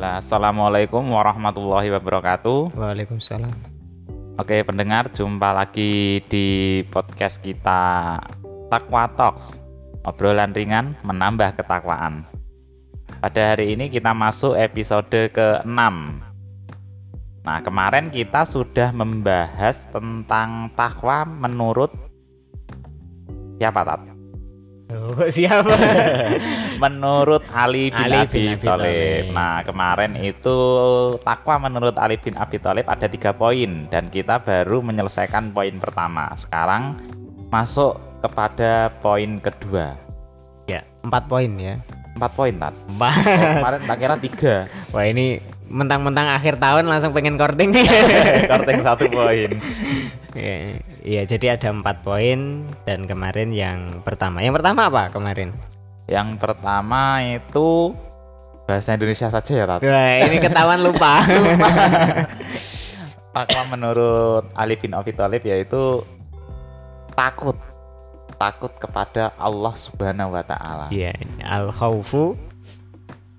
Bismillah. Assalamualaikum warahmatullahi wabarakatuh. Waalaikumsalam. Oke, pendengar, jumpa lagi di podcast kita Takwa Talks. Obrolan ringan menambah ketakwaan. Pada hari ini kita masuk episode ke-6. Nah, kemarin kita sudah membahas tentang takwa menurut siapa, Tat? Oh, siapa? menurut Ali bin Ali Abi bin Abi Thalib. Thalib. Nah, kemarin itu takwa menurut Ali bin Abi Thalib ada tiga poin dan kita baru menyelesaikan poin pertama. Sekarang masuk kepada poin kedua. ya, empat poin ya. Empat poin. Empat. Oh, kemarin tak kira tiga. Wah ini mentang-mentang akhir tahun langsung pengen korting. Korting satu poin. Iya, Iya, jadi ada empat poin dan kemarin yang pertama. Yang pertama apa kemarin? Yang pertama itu bahasa Indonesia saja ya, Tat. Wah ini ketahuan lupa. Takwa menurut Ali bin Abi Thalib yaitu takut takut kepada Allah Subhanahu wa taala. Iya, al khaufu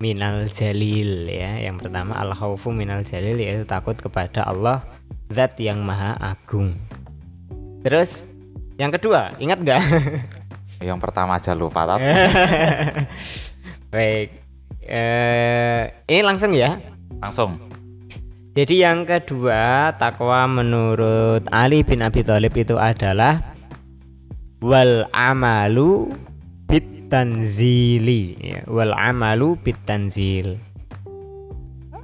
minal jalil ya. Yang pertama al khaufu minal jalil yaitu takut kepada Allah zat yang maha agung. Terus yang kedua, ingat nggak? Yang pertama aja lupa Tat. Baik. Eh, ini langsung ya. Langsung. Jadi yang kedua, takwa menurut Ali bin Abi Thalib itu adalah wal amalu bit tanzili ya, wal amalu bit tanzil.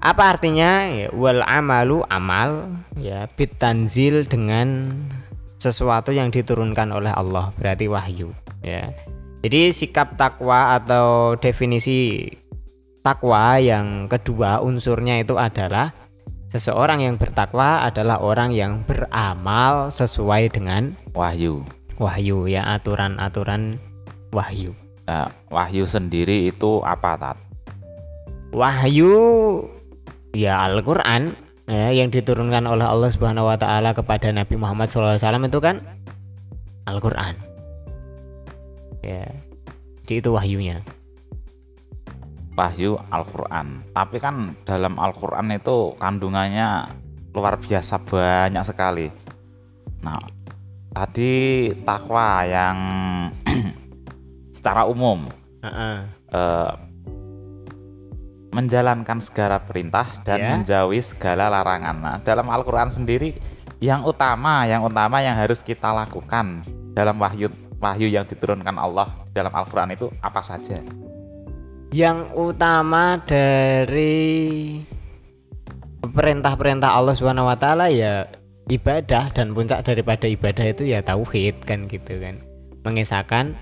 Apa artinya? Ya, wal amalu amal ya bit tanzil dengan sesuatu yang diturunkan oleh Allah, berarti wahyu ya. Jadi sikap takwa atau definisi takwa yang kedua unsurnya itu adalah seseorang yang bertakwa adalah orang yang beramal sesuai dengan Wahyu. wahyu ya aturan-aturan wahyu. Nah, wahyu sendiri itu apa Tat? Wahyu ya Al-Qur'an ya, yang diturunkan oleh Allah Subhanahu wa taala kepada Nabi Muhammad SAW itu kan Al-Qur'an. Ya. Jadi itu wahyunya. Wahyu Al-Qur'an. Tapi kan dalam Al-Qur'an itu kandungannya luar biasa banyak sekali. Nah, tadi takwa yang secara umum Heeh. eh, menjalankan segala perintah dan Ya. menjauhi segala larangan. Nah, dalam Al-Qur'an sendiri yang utama, yang utama yang harus kita lakukan dalam wahyu wahyu yang diturunkan Allah dalam Al-Qur'an itu apa saja? Yang utama dari perintah-perintah Allah Subhanahu wa taala ya ibadah dan puncak daripada ibadah itu ya tauhid kan gitu kan. Mengisahkan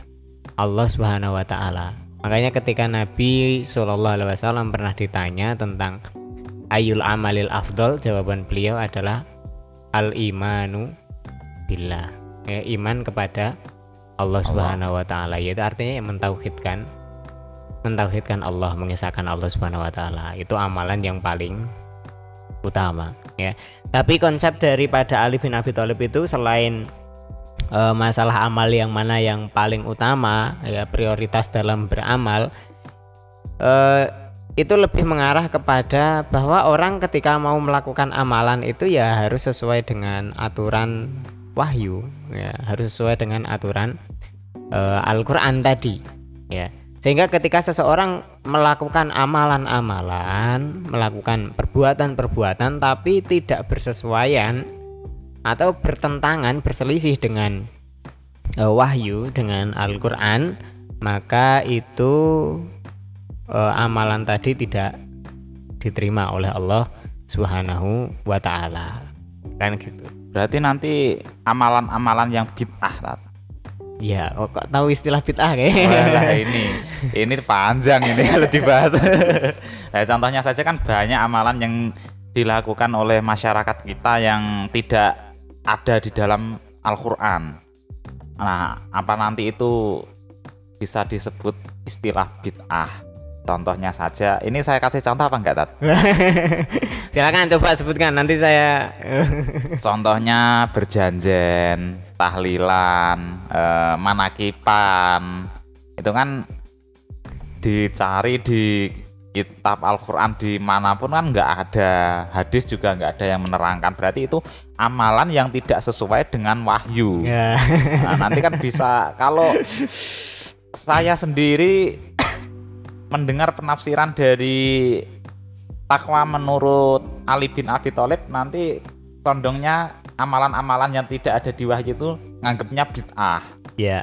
Allah Subhanahu wa taala. Makanya ketika Nabi Shallallahu alaihi wasallam pernah ditanya tentang ayul amalil afdol, jawaban beliau adalah al imanu billah. Ya, iman kepada Allah Subhanahu wa taala yaitu artinya yang mentauhidkan mentauhidkan Allah, mengisahkan Allah Subhanahu wa taala. Itu amalan yang paling utama ya. Tapi konsep daripada Ali bin Abi Thalib itu selain eh, masalah amal yang mana yang paling utama ya prioritas dalam beramal eh, itu lebih mengarah kepada bahwa orang ketika mau melakukan amalan itu ya harus sesuai dengan aturan wahyu ya harus sesuai dengan aturan eh, Al-Qur'an tadi ya. Sehingga ketika seseorang melakukan amalan-amalan melakukan perbuatan-perbuatan tapi tidak bersesuaian atau bertentangan berselisih dengan eh, wahyu dengan Al-Qur'an maka itu eh, amalan tadi tidak diterima oleh Allah Subhanahu wa taala. Kan gitu. Berarti nanti amalan-amalan yang bid'ah. Ya, oh, kok tahu istilah bid'ah kayak? Walah, ini ini panjang ini kalau dibahas. nah, contohnya saja kan banyak amalan yang dilakukan oleh masyarakat kita yang tidak ada di dalam Al-Qur'an. Nah, apa nanti itu bisa disebut istilah bid'ah? Contohnya saja, ini saya kasih contoh apa enggak, Tat? Silakan coba sebutkan nanti saya Contohnya berjanjen, tahlilan, eh, manakipan. Itu kan dicari di kitab Al-Quran di mana pun kan nggak ada hadis juga nggak ada yang menerangkan berarti itu amalan yang tidak sesuai dengan wahyu Ya. nah, nanti kan bisa kalau saya sendiri mendengar penafsiran dari takwa menurut Ali bin Abi Thalib nanti condongnya amalan-amalan yang tidak ada di wahyu itu nganggapnya bid'ah ya.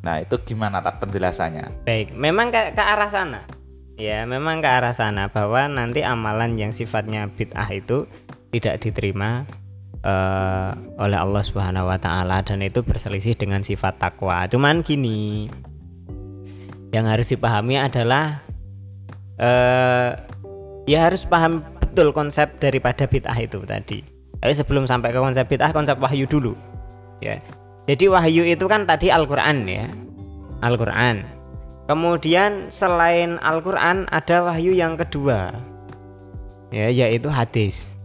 nah itu gimana tak penjelasannya Baik, memang ke, ke arah sana. Ya, memang ke arah sana bahwa nanti amalan yang sifatnya bid'ah itu tidak diterima eh, oleh Allah Subhanahu wa taala dan itu berselisih dengan sifat takwa. Cuman gini, yang harus dipahami adalah eh ya harus paham betul konsep daripada bid'ah itu tadi. Tapi sebelum sampai ke konsep bid'ah, konsep wahyu dulu. Ya. Jadi wahyu itu kan tadi Al-Qur'an ya. Al-Qur'an. Kemudian selain Al-Qur'an ada wahyu yang kedua. Ya, yaitu hadis.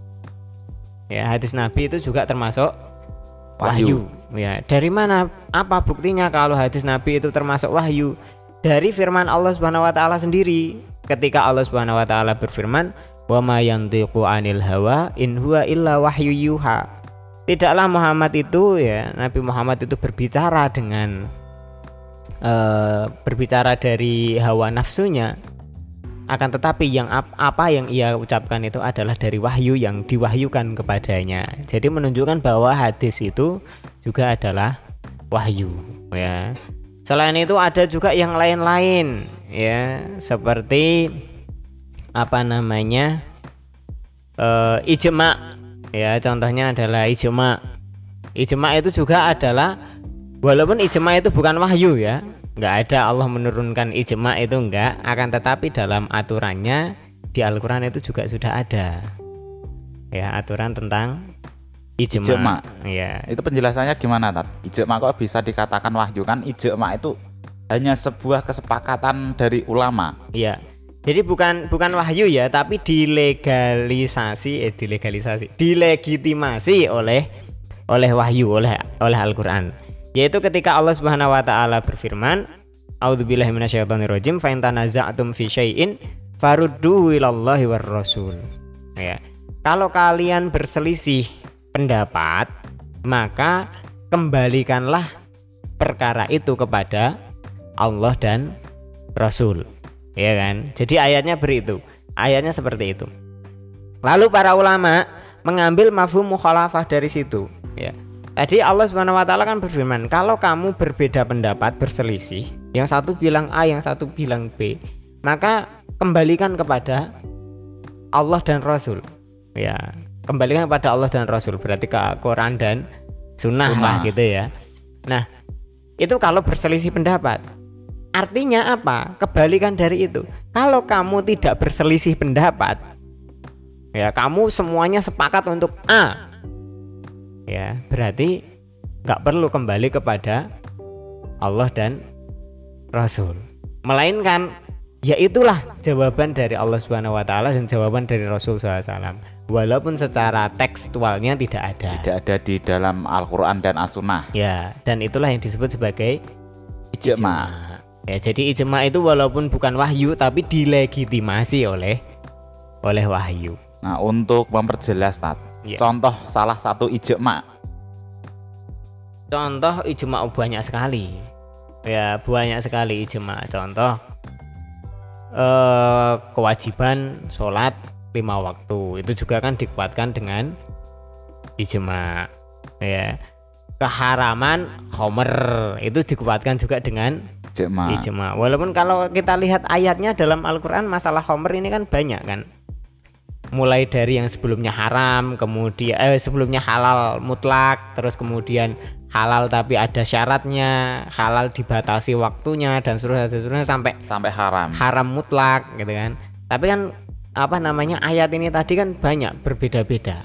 Ya, hadis Nabi itu juga termasuk wahyu. Ya, dari mana apa buktinya kalau hadis Nabi itu termasuk wahyu? Dari firman Allah Subhanahu wa taala sendiri. Ketika Allah Subhanahu wa taala berfirman, "Wa ma yantiqu 'anil hawa in huwa illa wahyu yuha." Tidaklah Muhammad itu ya, Nabi Muhammad itu berbicara dengan eh, berbicara dari hawa nafsunya. Akan tetapi yang ap- apa yang ia ucapkan itu adalah dari wahyu yang diwahyukan kepadanya. Jadi menunjukkan bahwa hadis itu juga adalah wahyu ya. Selain itu ada juga yang lain-lain ya, seperti apa namanya? eh ijma ya, contohnya adalah ijma. Ijma itu juga adalah walaupun ijma itu bukan wahyu ya, nggak ada Allah menurunkan ijma itu enggak, akan tetapi dalam aturannya di Al-Qur'an itu juga sudah ada. Ya, aturan tentang ijma. Ijma. Ya, itu penjelasannya gimana tat ijma kok bisa dikatakan wahyu kan ijma itu hanya sebuah kesepakatan dari ulama Iya. Jadi bukan bukan wahyu ya, tapi dilegalisasi eh dilegalisasi, dilegitimasi oleh oleh wahyu oleh oleh Al-Qur'an. Yaitu ketika Allah Subhanahu wa taala berfirman, A'udzubillahi minasyaitonirrajim, fa in tanaza'tum fi syai'in farudduhu ilallahi war rasul. Ya. Kalau kalian berselisih pendapat, maka kembalikanlah perkara itu kepada Allah dan Rasul. Ya kan? Jadi ayatnya beri itu ayatnya seperti itu. Lalu para ulama mengambil mafhum mukhalafah dari situ. Ya tadi Allah Subhanahu wa taala kan berfirman kalau kamu berbeda pendapat berselisih yang satu bilang A yang satu bilang B maka kembalikan kepada Allah dan Rasul ya kembalikan kepada Allah dan Rasul berarti ke Quran dan sunnah, lah Sunnah. gitu ya nah itu kalau berselisih pendapat Artinya apa? Kebalikan dari itu. Kalau kamu tidak berselisih pendapat, ya kamu semuanya sepakat untuk A. Ya, berarti nggak perlu kembali kepada Allah dan Rasul. Melainkan ya itulah jawaban dari Allah Subhanahu wa taala dan jawaban dari Rasul SAW. Walaupun secara tekstualnya tidak ada. tidak ada di dalam Al-Quran dan As-Sunnah Ya, dan itulah yang disebut sebagai ijma Ya, jadi ijma itu walaupun bukan wahyu tapi dilegitimasi oleh oleh wahyu. nah untuk memperjelas tat Iya. contoh salah satu ijma Contoh ijma banyak sekali. Ya, banyak sekali ijma. Contoh eh kewajiban sholat lima waktu itu juga kan dikuatkan dengan ijma. Ya. Keharaman homer itu dikuatkan juga dengan ijma ijma. Walaupun kalau kita lihat ayatnya dalam Al-Qur'an masalah homer ini kan banyak kan. Mulai dari yang sebelumnya haram, kemudian eh sebelumnya halal mutlak, terus kemudian halal tapi ada syaratnya, halal dibatasi waktunya dan seterusnya, dan seterusnya sampai sampai haram haram mutlak gitu kan. Tapi kan apa namanya ayat ini tadi kan banyak berbeda-beda.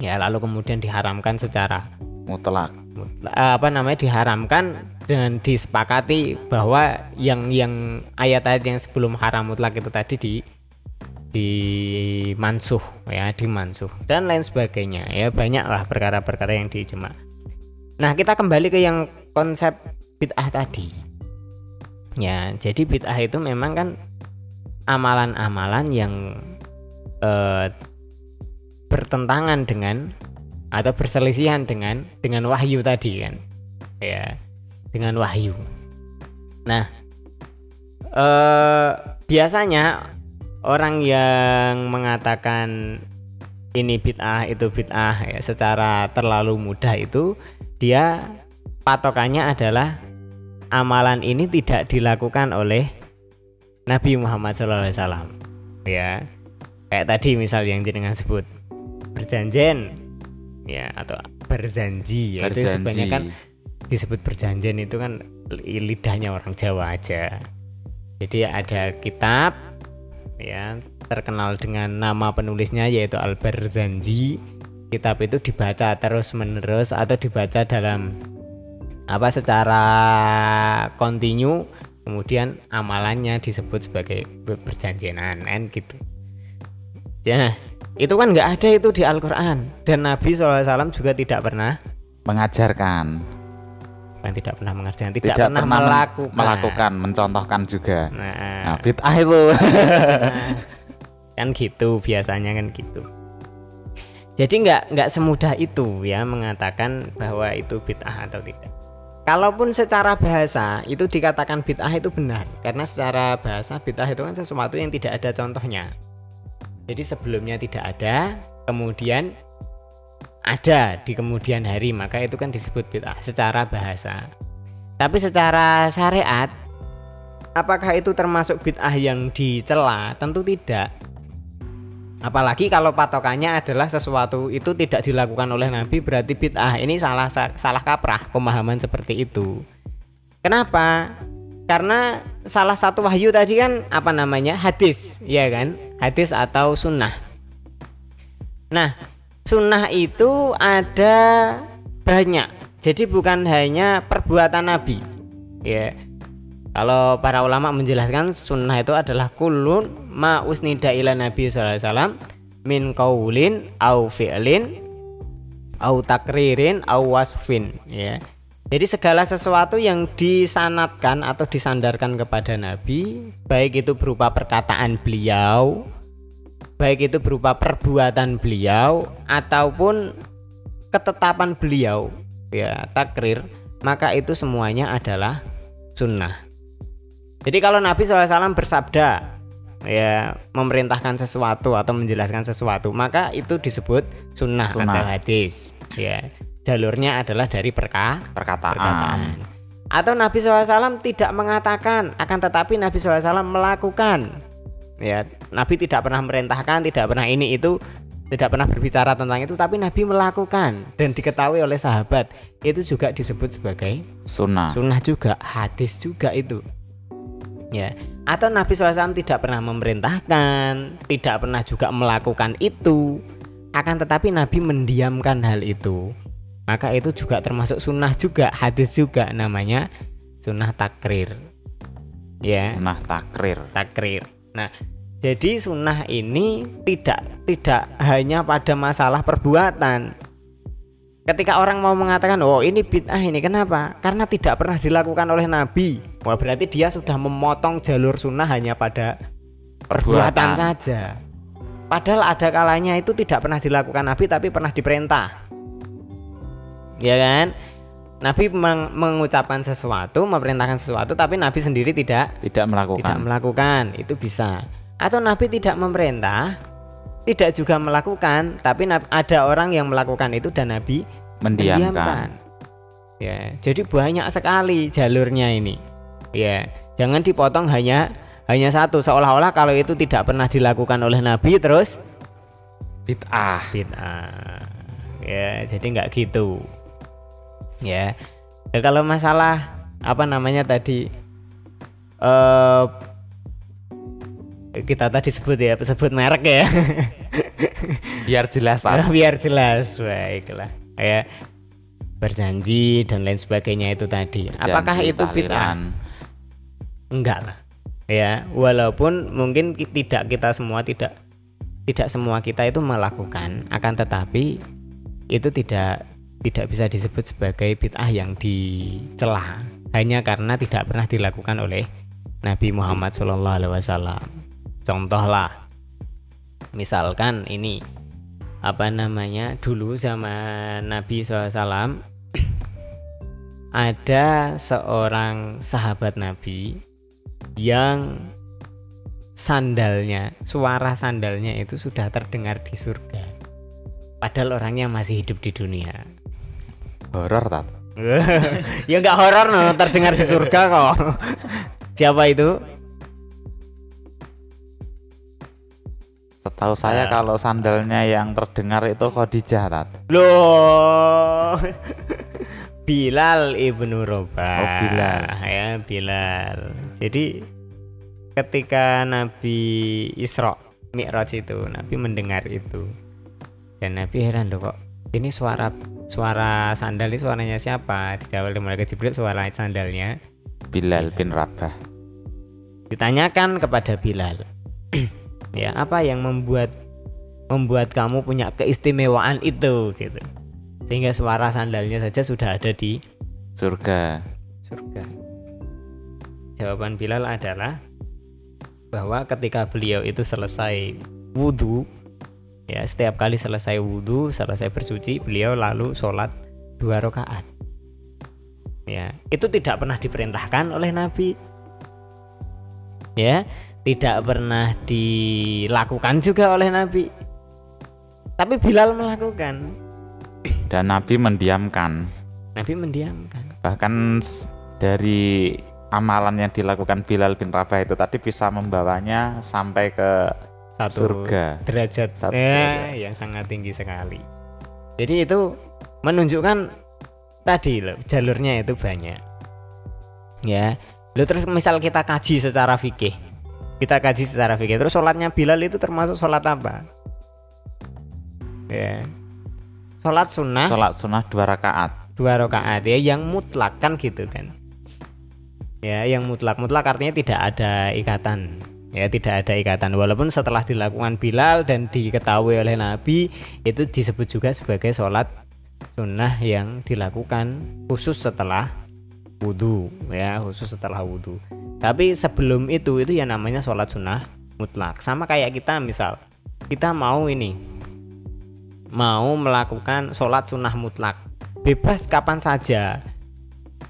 Ya lalu kemudian diharamkan secara mutlak mutlak- eh, apa namanya diharamkan dan disepakati bahwa yang yang ayat-ayat yang sebelum haram mutlak itu tadi di dimansuh ya dimansuh dan lain sebagainya ya banyaklah perkara-perkara yang diijma. Nah kita kembali ke yang konsep bid'ah tadi. Ya jadi bid'ah itu memang kan amalan-amalan yang eh, bertentangan dengan atau berselisihan dengan dengan wahyu tadi kan ya dengan wahyu nah eh, biasanya orang yang mengatakan ini bid'ah itu bid'ah ya secara terlalu mudah itu dia patokannya adalah amalan ini tidak dilakukan oleh Nabi Muhammad SAW ya kayak tadi misal yang jenengan sebut berjanjian ya atau berzanji ya itu Berzanji. sebenarnya kan disebut berjanjian itu kan li- lidahnya orang Jawa aja jadi ada kitab ya terkenal dengan nama penulisnya yaitu Al-Barzanji kitab itu dibaca terus menerus atau dibaca dalam apa secara kontinu kemudian amalannya disebut sebagai perjanjianan kan gitu. Ya itu kan nggak ada itu di Al-Quran. Dan Nabi SAW juga tidak pernah mengajarkan bukan tidak pernah mengerjakan tidak, tidak, pernah, men- melakukan. melakukan mencontohkan juga. Nah, nah bid'ah itu. Nah, kan gitu biasanya kan gitu. Jadi nggak nggak semudah itu ya mengatakan bahwa itu bid'ah atau tidak. Kalaupun secara bahasa itu dikatakan bid'ah itu benar karena secara bahasa bid'ah itu kan sesuatu yang tidak ada contohnya. Jadi sebelumnya tidak ada kemudian ada di kemudian hari maka itu kan disebut bid'ah secara bahasa tapi secara syariat apakah itu termasuk bid'ah yang dicela? Tentu tidak. Apalagi kalau patokannya adalah sesuatu itu tidak dilakukan oleh Nabi berarti bid'ah. Ini salah salah kaprah pemahaman seperti itu. Kenapa? Karena salah satu wahyu tadi kan apa namanya? hadis, ya kan? Hadis atau sunnah. Nah, sunnah itu ada banyak. Jadi bukan hanya perbuatan Nabi. Ya, kalau para ulama menjelaskan sunnah itu adalah kulun ma usnida ila Nabi sallallahu alaihi wasallam min qaulin au fi'lin au takririn au wasfin ya. Jadi segala sesuatu yang disanatkan atau disandarkan kepada Nabi, baik itu berupa perkataan beliau, baik itu berupa perbuatan beliau ataupun ketetapan beliau, ya takrir, maka itu semuanya adalah sunnah. Jadi kalau Nabi SAW bersabda ya memerintahkan sesuatu atau menjelaskan sesuatu, maka itu disebut sunnah, Sunnah. atau hadis. Ya, jalurnya adalah dari perka perkataan, perkataan. Atau Nabi SAW tidak mengatakan, akan tetapi Nabi SAW melakukan. Ya, Nabi tidak pernah merintahkan, tidak pernah ini itu, tidak pernah berbicara tentang itu, tapi Nabi melakukan dan diketahui oleh sahabat. Itu juga disebut sebagai sunnah. sunnah juga hadis juga itu. Ya. Atau Nabi SAW tidak pernah memerintahkan tidak pernah juga melakukan itu. Akan tetapi Nabi mendiamkan hal itu. Maka itu juga termasuk sunnah juga hadis juga namanya sunnah takrir. Ya. Sunnah takrir. Takrir. Nah jadi sunnah ini tidak tidak hanya pada masalah perbuatan Ketika orang mau mengatakan, "Oh, ini bid'ah ini kenapa?" Karena tidak pernah dilakukan oleh Nabi. Wah, berarti dia sudah memotong jalur sunnah hanya pada perbuatan, Perbuatan. saja. Padahal ada kalanya itu tidak pernah dilakukan Nabi tapi pernah diperintah. Ya kan? Nabi meng- mengucapkan sesuatu, memerintahkan sesuatu tapi Nabi sendiri tidak tidak melakukan tidak melakukan itu bisa atau nabi tidak memerintah tidak juga melakukan tapi ada orang yang melakukan itu dan nabi mendiamkan. Ya jadi banyak sekali jalurnya ini. Ya jangan dipotong hanya hanya satu. Seolah-olah kalau itu tidak pernah dilakukan oleh nabi terus bid'ah. Bid'ah. Ya jadi nggak gitu. Ya Ya, kalau masalah apa namanya tadi eh kita tadi sebut ya sebut merek ya. Biar jelas pak. Biar jelas baiklah. Ya berjanji dan lain sebagainya itu tadi. Apakah Janji, itu bid'ah enggak lah. Ya walaupun mungkin ki- tidak kita semua tidak tidak semua kita itu melakukan. Akan tetapi itu tidak tidak bisa disebut sebagai bid'ah yang dicela. Hanya karena tidak pernah dilakukan oleh Nabi Muhammad Shallallahu Alaihi Wasallam contoh lah misalkan ini apa namanya dulu zaman Nabi SAW ada seorang sahabat Nabi yang sandalnya suara sandalnya itu sudah terdengar di surga. Padahal orangnya masih hidup di dunia. Horor tat. Ya nggak horor no. Terdengar di surga kok. Siapa itu setahu saya Nah. kalau sandalnya yang terdengar itu Khadijah tat. Loh. Bilal ibnu Robah. Oh, Bilal. ya Bilal. Jadi ketika Nabi Isra Mi'raj itu Nabi mendengar itu dan Nabi heran loh kok ini suara suara sandal ini suaranya siapa? Dijawab oleh malaikat Jibril suara sandalnya. Bilal bin Rabah. Ditanyakan kepada Bilal ya apa yang membuat membuat kamu punya keistimewaan itu gitu. Sehingga suara sandalnya saja sudah ada di surga. Surga. Jawaban Bilal adalah bahwa ketika beliau itu selesai wudhu ya setiap kali selesai wudhu selesai bersuci beliau lalu sholat dua rakaat. Ya itu tidak pernah diperintahkan oleh Nabi. Ya tidak pernah dilakukan juga oleh Nabi. Tapi Bilal melakukan. Dan Nabi mendiamkan. Nabi mendiamkan. Bahkan dari amalan yang dilakukan Bilal bin Rabah itu tadi bisa membawanya sampai ke satu surga. derajat. Satu ya, derajat. yang sangat tinggi sekali. Jadi itu menunjukkan tadi loh jalurnya itu banyak. Ya, lo terus misal kita kaji secara fikih, kita kaji secara fikih. Terus sholatnya Bilal itu termasuk sholat apa? Ya, sholat sunnah. Sholat sunnah dua rakaat. Dua rakaat ya yang mutlak kan gitu kan. Ya yang mutlak. Mutlak artinya tidak ada ikatan. Ya tidak ada ikatan. Walaupun setelah dilakukan Bilal dan diketahui oleh Nabi itu disebut juga sebagai sholat sunnah yang dilakukan khusus setelah wudhu ya khusus setelah wudhu tapi sebelum itu itu yang namanya sholat sunnah mutlak. Sama kayak kita misal kita mau ini mau melakukan sholat sunnah mutlak. Bebas kapan saja.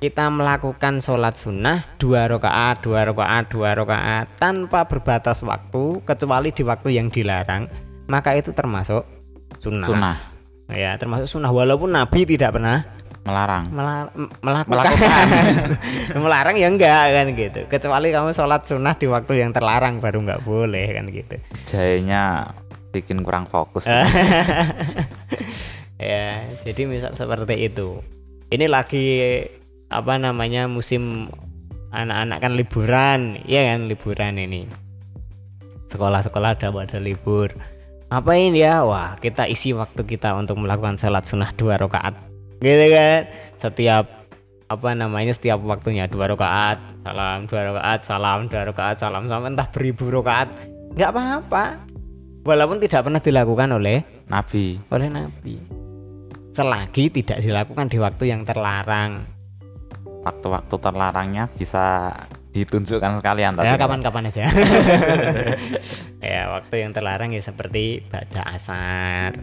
Kita melakukan sholat sunnah dua rakaat dua rakaat dua rakaat tanpa berbatas waktu kecuali di waktu yang dilarang maka itu termasuk sunnah, sunnah. Ya termasuk sunnah. Walaupun Nabi tidak pernah melarang. Mela- m- melakukan, Melakukan. melarang ya enggak kan gitu. Kecuali kamu sholat sunnah di waktu yang terlarang baru nggak boleh kan gitu. Jayanya bikin kurang fokus. Ya jadi misal seperti itu. Ini lagi apa namanya musim anak-anak kan liburan. Ya kan liburan ini. Sekolah-sekolah ada pada libur. Ngapain ya? Wah kita isi waktu kita untuk melakukan salat sunnah dua rakaat gitu kan? Setiap apa namanya setiap waktunya dua rakaat salam dua rakaat salam dua rakaat salam sampai entah beribu rakaat. Nggak apa-apa. Walaupun tidak pernah dilakukan oleh Nabi. Oleh Nabi. Selagi tidak dilakukan di waktu yang terlarang. Waktu-waktu terlarangnya bisa ditunjukkan sekalian tadi ya kapan-kapan aja. Ya waktu yang terlarang ya seperti pada asar.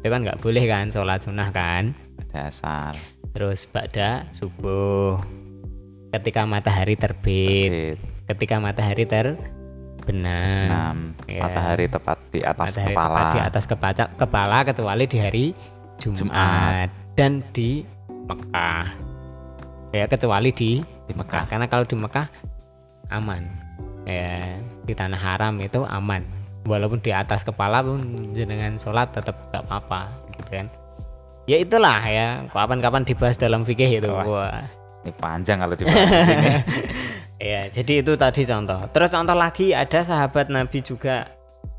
Itu kan nggak boleh kan sholat sunnah kan dasar. Terus pada subuh. Ketika matahari terbit. Terbit. ketika matahari terbenam enam ya. matahari tepat di atas matahari kepala. tepat di atas kepala, kepala kecuali di hari Jumat, Jumat. dan di Mekah. Ya kecuali di di Mekah. Mekah. Karena kalau di Mekah aman. Ya di tanah haram itu aman. Walaupun di atas kepala pun jenengan sholat tetap gak apa-apa gitu kan ya itulah ya kapan-kapan dibahas dalam fikih itu. Wah. Wah. ini panjang kalau dibahas di sini. Ya jadi itu tadi contoh. Terus contoh lagi ada sahabat Nabi juga.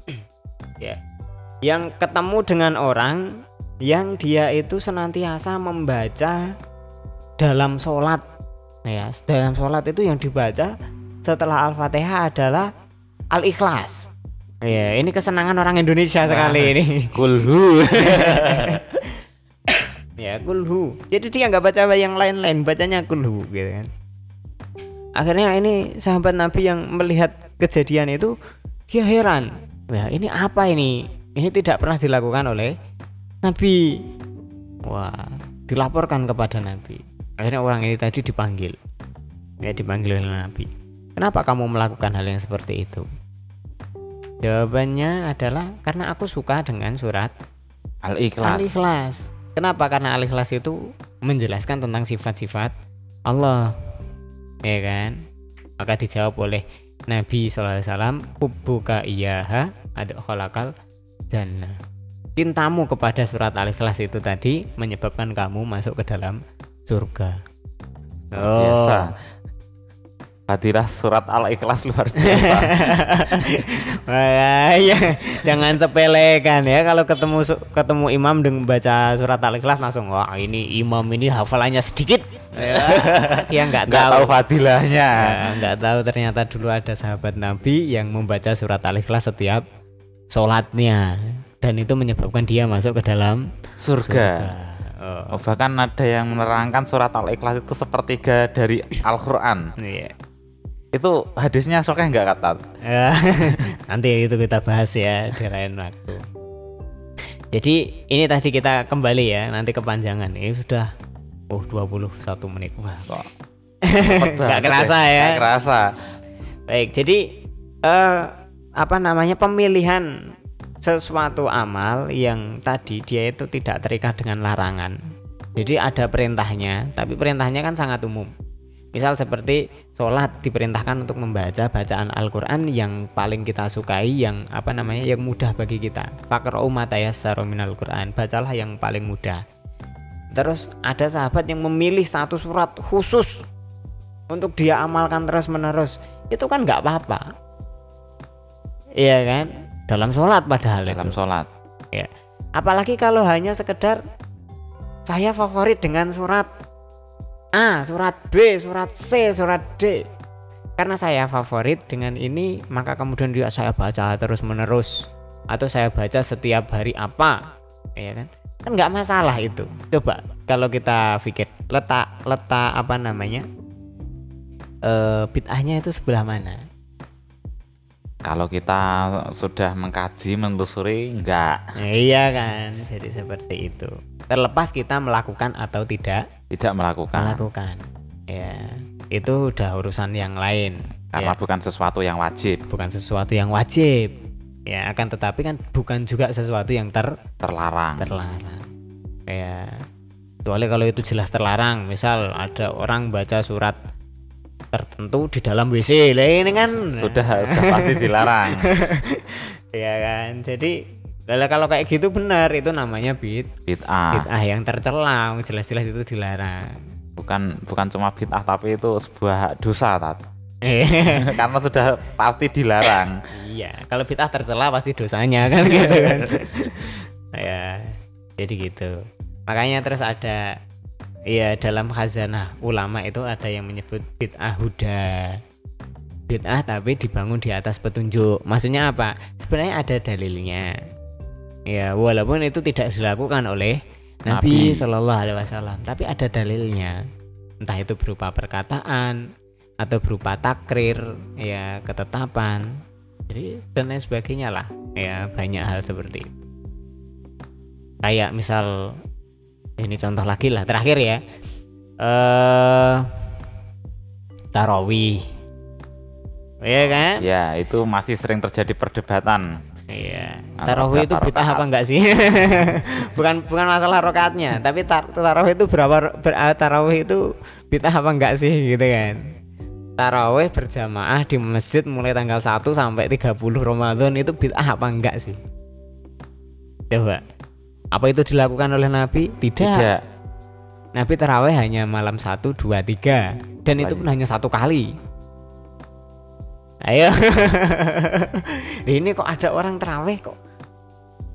Ya yang ketemu dengan orang yang dia itu senantiasa membaca dalam sholat. Ya dalam sholat itu yang dibaca setelah al-fatihah adalah al-ikhlas. Ya ini kesenangan orang Indonesia sekali ini. kulhu ya kulhu. Jadi dia nggak baca yang lain-lain bacanya kulhu gitu kan. Akhirnya ini sahabat nabi yang melihat kejadian itu dia heran. Ya ini apa ini? Ini tidak pernah dilakukan oleh Nabi. Wah dilaporkan kepada Nabi. Akhirnya orang ini tadi dipanggil. Ya dipanggil oleh Nabi. Kenapa kamu melakukan hal yang seperti itu? Jawabannya adalah karena aku suka dengan surat Al-Ikhlas. Al-Ikhlas. Kenapa? Karena Al-Ikhlas itu menjelaskan tentang sifat-sifat Allah. Ya kan? Maka dijawab oleh Nabi SAW, Hubbuka iyaha ada kholakal jannah. Cintamu kepada surat Al-Ikhlas itu tadi menyebabkan kamu masuk ke dalam surga. Oh. Biasa. Fadilah surat Al-Ikhlas luar biasa. Ya, jangan sepelekan ya kalau ketemu ketemu imam dengan baca surat Al-Ikhlas langsung wah ini imam ini hafalannya sedikit. Ya, dia nggak Nggak tahu. tahu fadilahnya. Ya, nggak tahu ternyata dulu ada sahabat Nabi yang membaca surat Al-Ikhlas setiap sholatnya dan itu menyebabkan dia masuk ke dalam Surga. Oh, Oh, bahkan ada yang menerangkan surat Al-Ikhlas itu sepertiga dari Al-Qur'an. iya. Itu hadisnya sokeh nggak kata? Ya, nanti itu kita bahas ya di lain waktu. Jadi ini tadi kita kembali ya, nanti kepanjangan. Ini sudah oh 21 menit. Wah, kok Nggak kerasa ya. Nggak kerasa. Baik, jadi eh apa namanya pemilihan sesuatu amal yang tadi dia itu tidak terikat dengan larangan. Jadi ada perintahnya, tapi perintahnya kan sangat umum. Misal seperti sholat diperintahkan untuk membaca bacaan Al-Quran yang paling kita sukai, yang apa namanya, yang mudah bagi kita. Fakr umatayassaru minal Quran, bacalah yang paling mudah. Terus ada sahabat yang memilih satu surat khusus untuk dia amalkan terus menerus itu kan nggak apa-apa iya kan dalam sholat padahal Dalam itu. sholat. ya apalagi kalau hanya sekedar saya favorit dengan surat A surat B surat C surat D. Karena saya favorit dengan ini maka kemudian juga saya baca terus menerus atau saya baca setiap hari apa ya kan? Kan nggak masalah itu. Coba kalau kita pikir letak letak apa namanya? Eh bid'ahnya itu sebelah mana? Kalau kita sudah mengkaji, menelusuri, enggak. Ya, iya kan? Jadi seperti itu. Terlepas kita melakukan atau tidak Tidak melakukan. melakukan. Ya itu udah urusan yang lain. Karena ya, bukan sesuatu yang wajib, bukan sesuatu yang wajib. Ya akan tetapi kan bukan juga sesuatu yang ter terlarang. terlarang. Ya kecuali kalau itu jelas terlarang. Misal ada orang baca surat tertentu di dalam WC lah ini kan sudah, sudah pasti dilarang. ya kan? Jadi lah, kalau kayak gitu benar itu namanya bid Bid'ah. bid'ah yang tercela jelas-jelas itu dilarang. Bukan bukan cuma bid'ah tapi itu sebuah dosa, Tat. Eh, Karena sudah pasti dilarang. iya kalau bid'ah tercela pasti dosanya kan gitu kan. Ya jadi gitu. Makanya terus ada ya dalam khazanah ulama itu ada yang menyebut bid'ah huda. Bid'ah tapi dibangun di atas petunjuk. Maksudnya apa? Sebenarnya ada dalilnya ya walaupun itu tidak dilakukan oleh Nabi Nabi. Shallallahu Alaihi Wasallam tapi ada dalilnya entah itu berupa perkataan atau berupa takrir ya ketetapan jadi dan lain sebagainya lah ya banyak hal seperti itu kayak misal ini contoh lagi lah terakhir ya eh tarawih Iya kan? Ya, itu masih sering terjadi perdebatan. Iya. Tarawih itu bid'ah apa enggak sih? bukan bukan masalah rokaatnya, tapi tar tarawih itu berapa ber, ah, tarawih itu bid'ah apa enggak sih gitu kan? Tarawih berjamaah di masjid mulai tanggal 1 sampai 30 Ramadan itu bid'ah apa enggak sih? Coba. Apa itu dilakukan oleh Nabi? Tidak. Tidak. Nabi tarawih hanya malam 1 2 3 dan itu pun hanya satu kali. Ayo. Ini kok ada orang terawih kok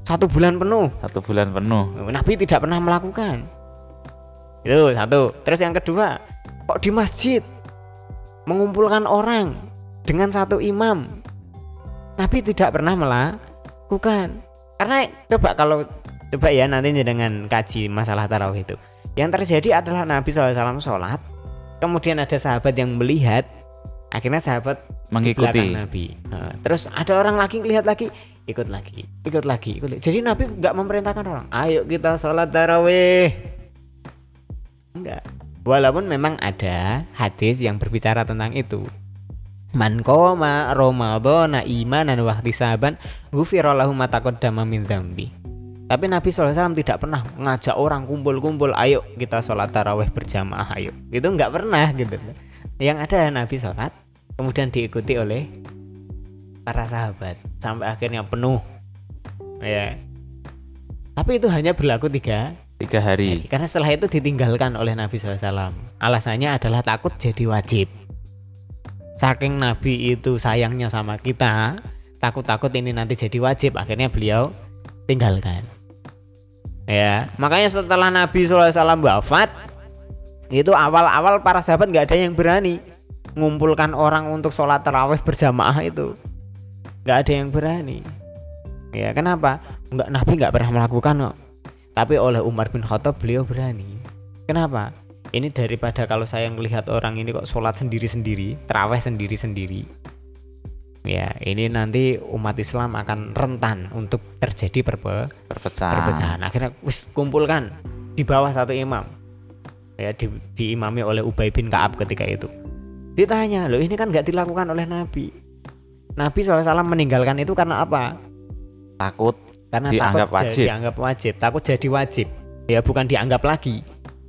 satu bulan penuh. Satu bulan penuh. Nabi tidak pernah melakukan. Itu satu. Terus yang kedua, kok di masjid mengumpulkan orang dengan satu imam. Nabi tidak pernah melakukan. Karena coba kalau coba ya nantinya dengan kaji masalah tarawih itu. Yang terjadi adalah Nabi SAW sholat, kemudian ada sahabat yang melihat akhirnya sahabat Mengikuti. Nabi. Nah, terus ada orang lagi lihat lagi ikut lagi ikut lagi ikut lagi. jadi Nabi nggak memerintahkan orang ayo kita sholat tarawih. Enggak. Walaupun memang ada hadis yang berbicara tentang itu. Man koma ramadhana imanan wa ihtisaban ghufira lahu ma taqaddama min dzambi. Tapi Nabi SAW tidak pernah ngajak orang kumpul-kumpul ayo kita sholat taraweh berjamaah ayo. Itu nggak pernah gitu. Yang ada Nabi sholat kemudian diikuti oleh para sahabat sampai akhirnya penuh. Ya. Tapi itu hanya berlaku tiga Tiga hari. hari. karena setelah itu ditinggalkan oleh Nabi SAW alasannya adalah takut jadi wajib. Saking Nabi itu sayangnya sama kita takut-takut ini nanti jadi wajib akhirnya beliau tinggalkan. Ya. Makanya setelah Nabi SAW wafat itu awal-awal para sahabat nggak ada yang berani ngumpulkan orang untuk sholat tarawih berjamaah itu nggak ada yang berani. Ya kenapa? Nggak Nabi nggak pernah melakukan kok. Tapi oleh Umar bin Khattab beliau berani. Kenapa? Ini daripada kalau saya melihat orang ini kok sholat sendiri-sendiri terawih sendiri-sendiri. Ya ini nanti umat Islam akan rentan untuk terjadi perpe Perpecahan. perpecahan. Akhirnya wis kumpulkan di bawah satu imam. Ya di, diimami oleh Ubay bin Kaab ketika itu ditanya loh ini kan nggak dilakukan oleh Nabi. Nabi SAW meninggalkan itu karena apa? Takut karena Dianggap takut wajib. dianggap wajib takut jadi wajib. Ya bukan dianggap lagi.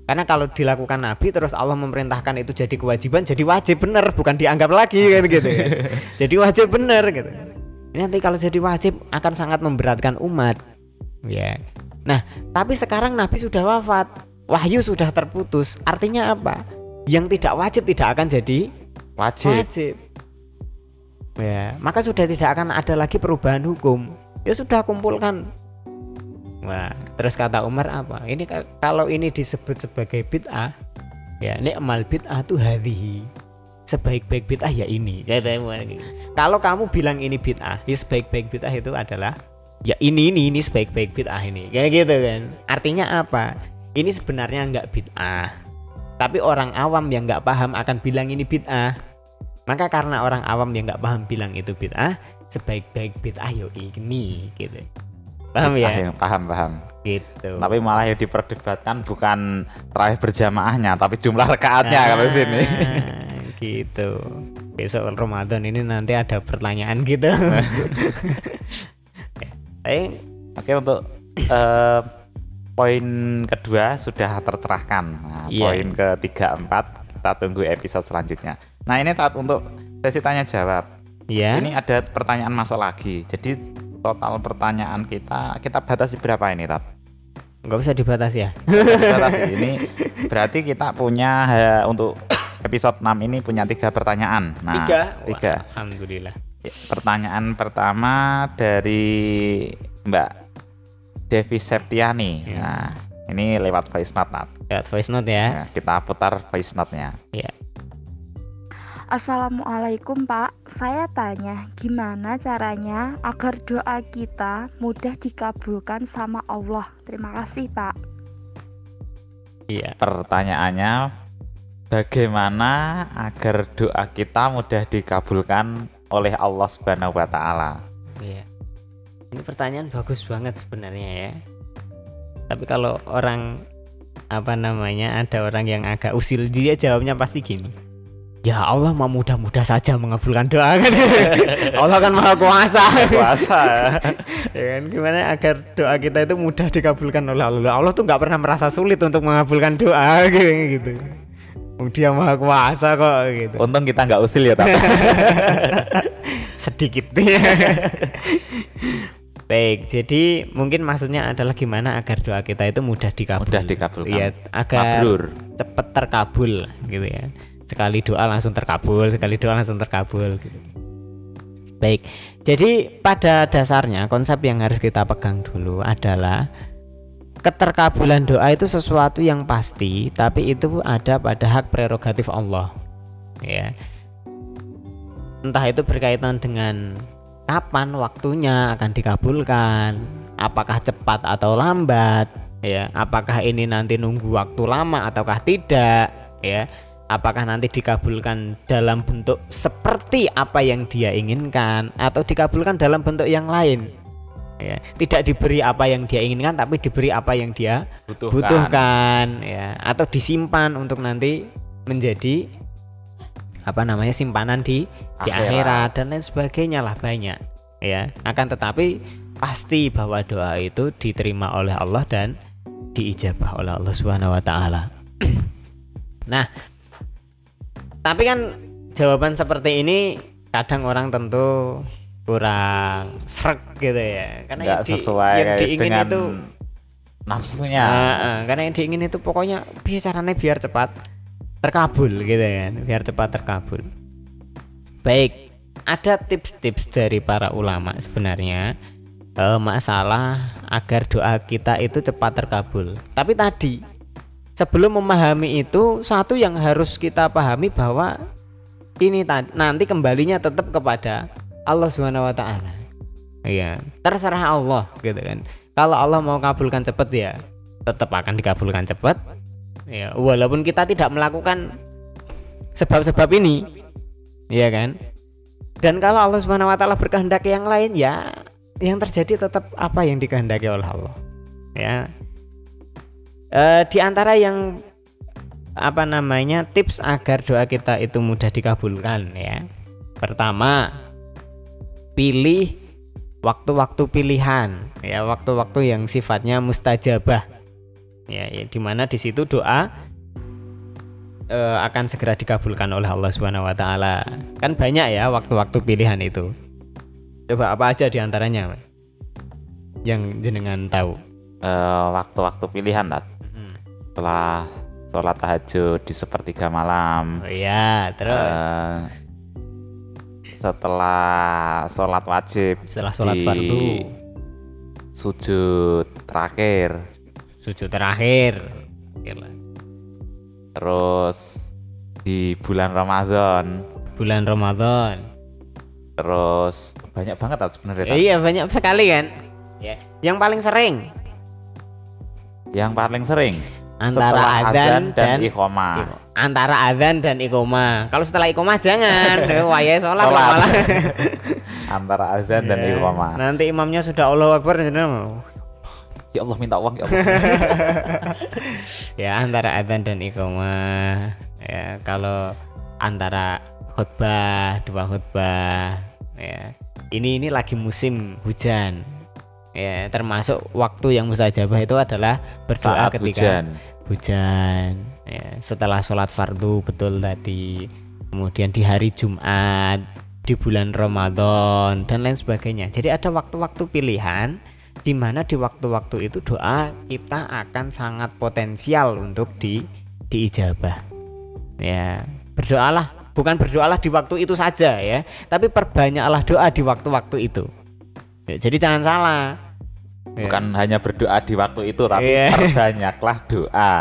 Karena kalau dilakukan Nabi terus Allah memerintahkan itu jadi kewajiban jadi wajib bener bukan dianggap lagi kan gitu kan jadi wajib bener gitu. Ini nanti kalau jadi wajib akan sangat memberatkan umat. Ya. Nah tapi sekarang Nabi sudah wafat. Wahyu sudah terputus. Artinya apa yang tidak wajib tidak akan jadi wajib. wajib ya maka sudah tidak akan ada lagi perubahan hukum ya sudah kumpulkan Wah, terus kata Umar apa? Ini ka- kalau ini disebut sebagai bid'ah, ya nikmal bid'ah tuh hadhihi. Sebaik-baik bid'ah ya ini. Kalau kamu bilang ini bid'ah, ya sebaik-baik bid'ah itu adalah ya ini ini ini sebaik-baik bid'ah ini. Kayak gitu kan. Artinya apa? Ini sebenarnya nggak bid'ah. Tapi orang awam yang nggak paham akan bilang ini bid'ah. Maka karena orang awam yang nggak paham bilang itu bid'ah, sebaik-baik bid'ah yo ini gitu. Paham Ah, ya? yang paham paham. Gitu. Tapi malah yang diperdebatkan bukan terawih berjamaahnya, tapi jumlah rekaatnya kalau di sini. Ah, gitu. Besok Ramadan ini nanti ada pertanyaan gitu. Eh, Oke untuk eh, poin kedua sudah tercerahkan. Nah, Iya. Poin ketiga empat kita tunggu episode selanjutnya. Nah ini tat untuk sesi tanya jawab. ya. Ini ada pertanyaan masuk lagi. Jadi total pertanyaan kita kita batasi berapa ini tat? nggak usah dibatasi ya. Batasi. ini berarti kita punya eh, untuk episode 6 ini punya tiga pertanyaan. Nah, Tiga. tiga. Wah, Alhamdulillah. Ya, Pertanyaan pertama dari Mbak Devi Septiani. Ya. Nah, ini lewat voice note. Nat. Ya, voice note ya. Nah, kita putar voice note-nya. Assalamualaikum Pak, saya tanya gimana caranya agar doa kita mudah dikabulkan sama Allah. Terima kasih Pak. Iya. Pertanyaannya bagaimana agar doa kita mudah dikabulkan oleh Allah Subhanahu wa taala? Iya. Ini pertanyaan bagus banget sebenarnya ya. Tapi kalau orang apa namanya ada orang yang agak usil dia jawabnya pasti gini. Ya Allah mau mudah-mudah saja mengabulkan doa kan. Allah kan maha kuasa. Puasa. ya kan gimana agar doa kita itu mudah dikabulkan oleh Allah. Allah tuh nggak pernah merasa sulit untuk mengabulkan doa gitu. Wong Dia maha kuasa kok gitu. Untung kita nggak usil ya, Tat. sedikit Baik, jadi mungkin maksudnya adalah gimana agar doa kita itu mudah dikabul. Mudah dikabulkan. Iya, agar Mabrur. cepat terkabul gitu ya. Sekali doa langsung terkabul, sekali doa langsung terkabul gitu. Baik. Jadi pada dasarnya konsep yang harus kita pegang dulu adalah keterkabulan doa itu sesuatu yang pasti, tapi itu ada pada hak prerogatif Allah. Ya. Entah itu berkaitan dengan kapan waktunya akan dikabulkan, apakah cepat atau lambat, ya, apakah ini nanti nunggu waktu lama ataukah tidak, ya. apakah nanti dikabulkan dalam bentuk seperti apa yang dia inginkan atau dikabulkan dalam bentuk yang lain? Ya tidak diberi apa yang dia inginkan tapi diberi apa yang dia butuhkan, butuhkan. Ya atau disimpan untuk nanti menjadi apa namanya simpanan di di Akhirat. akhirat dan lain sebagainya lah banyak ya akan tetapi pasti bahwa doa itu diterima oleh Allah dan diijabah oleh Allah Subhanahu wa taala. nah, tapi kan jawaban seperti ini kadang orang tentu kurang srek gitu ya. Karena nggak yang, di- sesuai yang diingin itu nafsunya Nah, karena yang diingin itu pokoknya biar caranya biar cepat terkabul gitu kan, biar cepat terkabul. Baik, ada tips-tips dari para ulama sebenarnya eh, masalah agar doa kita itu cepat terkabul. Tapi tadi sebelum memahami itu satu yang harus kita pahami bahwa ini nanti kembalinya tetap kepada Allah Subhanahu wa taala. Iya, terserah Allah gitu kan. Kalau Allah mau kabulkan cepat ya tetap akan dikabulkan cepat. Ya, walaupun kita tidak melakukan sebab-sebab ini. Iya kan? Dan kalau Allah Subhanahu wa taala berkehendak yang lain ya yang terjadi tetap apa yang dikehendaki oleh Allah. Ya. Eh, di antara yang apa namanya tips agar doa kita itu mudah dikabulkan ya. Pertama, pilih waktu-waktu pilihan ya, waktu-waktu yang sifatnya mustajabah. Ya, ya di mana di situ doa eh, akan segera dikabulkan oleh Allah Subhanahu wa taala. Kan banyak ya waktu-waktu pilihan itu. Coba apa aja di antaranya yang jenengan tahu? Eh, waktu-waktu pilihan. Hmm. setelah sholat tahajud di sepertiga malam Oh iya, terus eh, setelah sholat wajib setelah sholat di fardu, sujud terakhir sujud terakhir. Gila. terus di bulan Ramadan Bulan Ramadan. terus banyak banget Tat, sebenarnya Tat. Iya, banyak sekali kan? Ya. Yang paling sering yang paling sering antara adzan dan, iqomah Iko- antara adzan dan iqomah. Kalau setelah iqomah jangan. Waya sholat Sholat. malah. antara azan dan Ya, iqomah Nanti imamnya sudah Allahu Akbar jenengan ya Allah minta uang ya Allah. Ya antara adzan dan iqomah ya kalau antara khutbah dua khutbah ya. Ini ini lagi musim hujan. Ya termasuk waktu yang mustajabah itu adalah berdoa saat ketika hujan. hujan. Ya, setelah sholat fardu betul tadi. Kemudian di hari Jumat di bulan Ramadan dan lain sebagainya. Jadi ada waktu-waktu pilihan di mana di waktu-waktu itu doa kita akan sangat potensial untuk di diijabah. Ya berdoalah bukan berdoalah di waktu itu saja ya tapi perbanyaklah doa di waktu-waktu itu. Ya, jadi jangan salah. Ya. bukan hanya berdoa di waktu itu tapi Iya. perbanyaklah doa.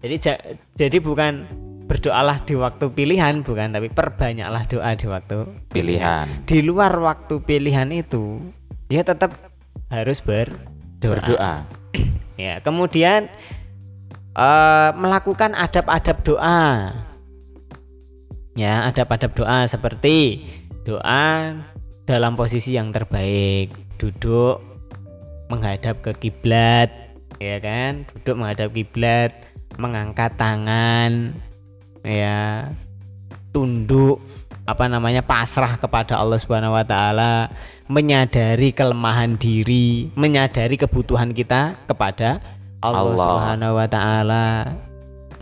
Jadi ja- jadi bukan berdoalah di waktu pilihan bukan tapi perbanyaklah doa di waktu pilihan. Di luar waktu pilihan itu ya tetap harus berdoa. berdoa Ya, kemudian eh, melakukan adab-adab doa. Ya, adab-adab doa seperti doa dalam posisi yang terbaik, duduk menghadap ke kiblat, ya kan? Duduk menghadap kiblat, mengangkat tangan, ya, tunduk apa namanya pasrah kepada Allah Subhanahu wa taala, menyadari kelemahan diri, menyadari kebutuhan kita kepada Allah, Allah. Subhanahu wa taala.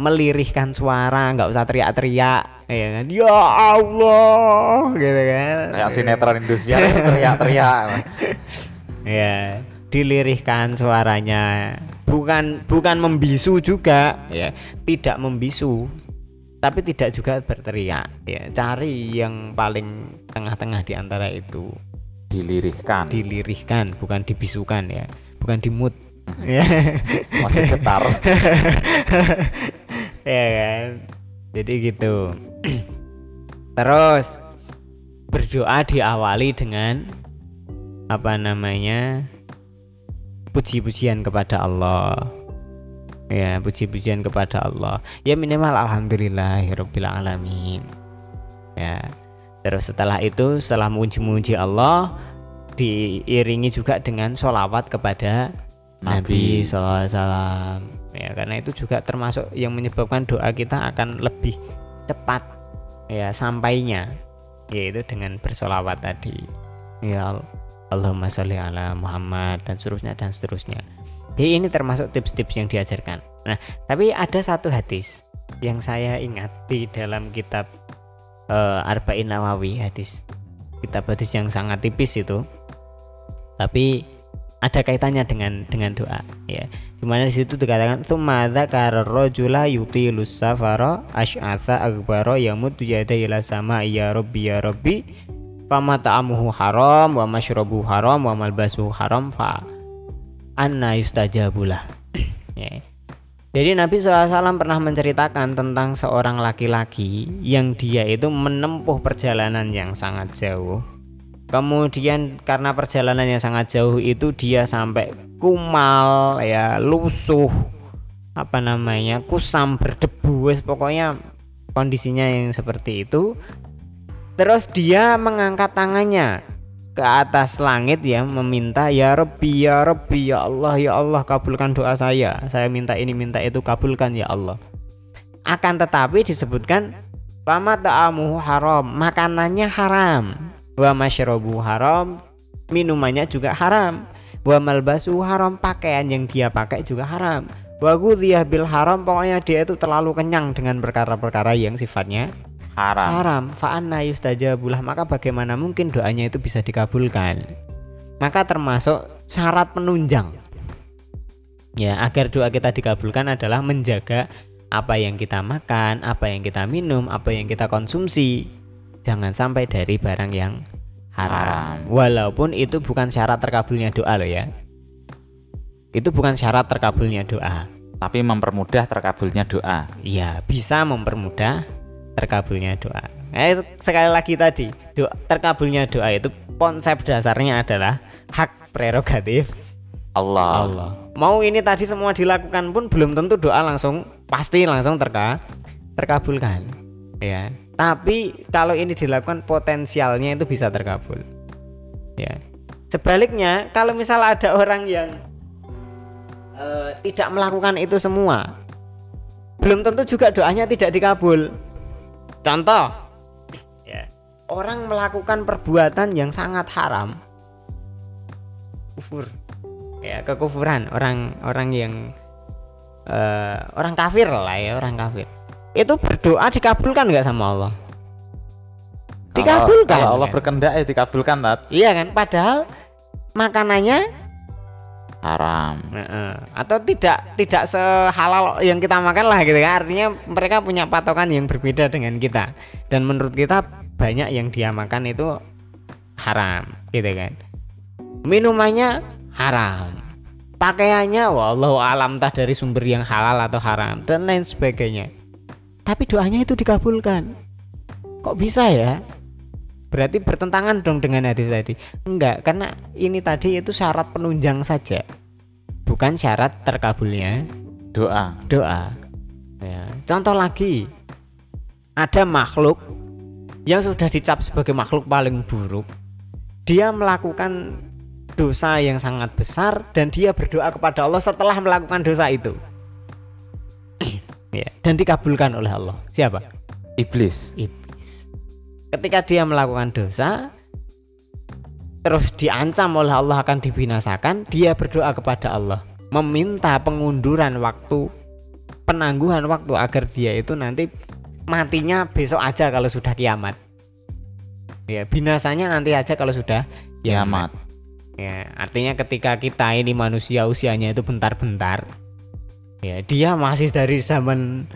Melirihkan suara, nggak usah teriak-teriak, ya kan? Ya Allah, gitu kan? kayak sinetron Indosiar teriak-teriak Ya, dilirihkan suaranya. Bukan bukan membisu juga, ya. Tidak membisu. Tapi tidak juga berteriak, ya. Cari yang paling tengah-tengah di antara itu. Dilirihkan Dilirihkan, bukan dibisukan ya. Bukan dimut. ya. masih getar ya kan. Jadi gitu. Terus berdoa diawali dengan apa namanya? puji-pujian kepada Allah. ya puji-pujian kepada Allah ya minimal alhamdulillahirabbil alamin ya terus setelah itu setelah memuji-muji Allah diiringi juga dengan sholawat kepada Nabi Nabi. SAW ya karena itu juga termasuk yang menyebabkan doa kita akan lebih cepat ya sampainya yaitu dengan bersolawat tadi. Ya Al- Allahumma sholli ala Muhammad dan seterusnya dan seterusnya. Jadi ini termasuk tips-tips yang diajarkan. Nah tapi ada satu hadis yang saya ingat di dalam kitab eh, Arba'in Nawawi hadis kitab hadis yang sangat tipis itu. Tapi ada kaitannya dengan dengan doa ya. Di mana di situ dikatakan dzakara rajula yutilus safara asy'atha akbara yamuddu yadayhi ila sama ya rabbi ya rabbi. Fama haram wa mashrabuhu haram wa malbasuhu haram fa anna yustajabulah ya. Jadi Nabi SAW pernah menceritakan tentang seorang laki-laki yang dia itu menempuh perjalanan yang sangat jauh. Kemudian karena perjalanan yang sangat jauh itu dia sampai kumal ya lusuh apa namanya kusam berdebu pokoknya kondisinya yang seperti itu. Terus dia mengangkat tangannya ke atas langit ya meminta ya Rabbi ya Rabbi ya Allah ya Allah kabulkan doa saya. Saya minta ini minta itu kabulkan ya Allah. Akan tetapi disebutkan Fama ta'amuhu haram makanannya haram. Wa masyrabu haram minumannya juga haram. Wa malbasu haram pakaian yang dia pakai juga haram. Wa bil haram pokoknya dia itu terlalu kenyang dengan perkara-perkara yang sifatnya Haram. haram fa anna yustajabulah maka bagaimana mungkin doanya itu bisa dikabulkan maka termasuk syarat penunjang ya agar doa kita dikabulkan adalah menjaga apa yang kita makan apa yang kita minum apa yang kita konsumsi jangan sampai dari barang yang haram. Haram. Walaupun itu bukan syarat terkabulnya doa loh ya. Itu bukan syarat terkabulnya doa. Tapi mempermudah terkabulnya doa. Iya, bisa mempermudah terkabulnya doa. Eh, sekali lagi tadi, doa terkabulnya doa itu konsep dasarnya adalah hak prerogatif Allah. Allah. Mau ini tadi semua dilakukan pun belum tentu doa langsung pasti langsung terka terkabulkan. Ya. Tapi kalau ini dilakukan potensialnya itu bisa terkabul. Ya. Sebaliknya, kalau misal ada orang yang eh, tidak melakukan itu semua, belum tentu juga doanya tidak dikabul. Contoh, ya, orang melakukan perbuatan yang sangat haram, kufur, ya kekufuran, orang-orang yang eh, orang kafir lah ya, orang kafir. Itu berdoa dikabulkan nggak sama Allah? Dikabulkan. Kalau Allah kan? berkehendak ya dikabulkan tat. Iya kan? Padahal makanannya Haram. Atau tidak tidak sehalal yang kita makan lah gitu kan. Artinya mereka punya patokan yang berbeda dengan kita. Dan menurut kita banyak yang dia makan itu haram gitu kan. Minumannya haram. Pakaiannya wallahu alam tah dari sumber yang halal atau haram dan lain sebagainya. Tapi doanya itu dikabulkan. Kok bisa ya berarti bertentangan dong dengan hadis tadi. Enggak karena ini tadi itu syarat penunjang saja. Bukan syarat terkabulnya. Doa. doa. Ya. contoh lagi. Ada makhluk yang sudah dicap sebagai makhluk paling buruk. Dia melakukan dosa yang sangat besar dan dia berdoa kepada Allah setelah melakukan dosa itu. Ya. Dan dikabulkan oleh Allah. Siapa? Iblis. iblis. Ketika dia melakukan dosa, terus diancam oleh Allah akan dibinasakan, dia berdoa kepada Allah, meminta pengunduran waktu, penangguhan waktu agar dia itu nanti matinya besok aja kalau sudah kiamat. Ya, binasanya nanti aja kalau sudah Kiamat. Ya, artinya ketika kita ini manusia usianya itu bentar-bentar, ya dia masih dari zaman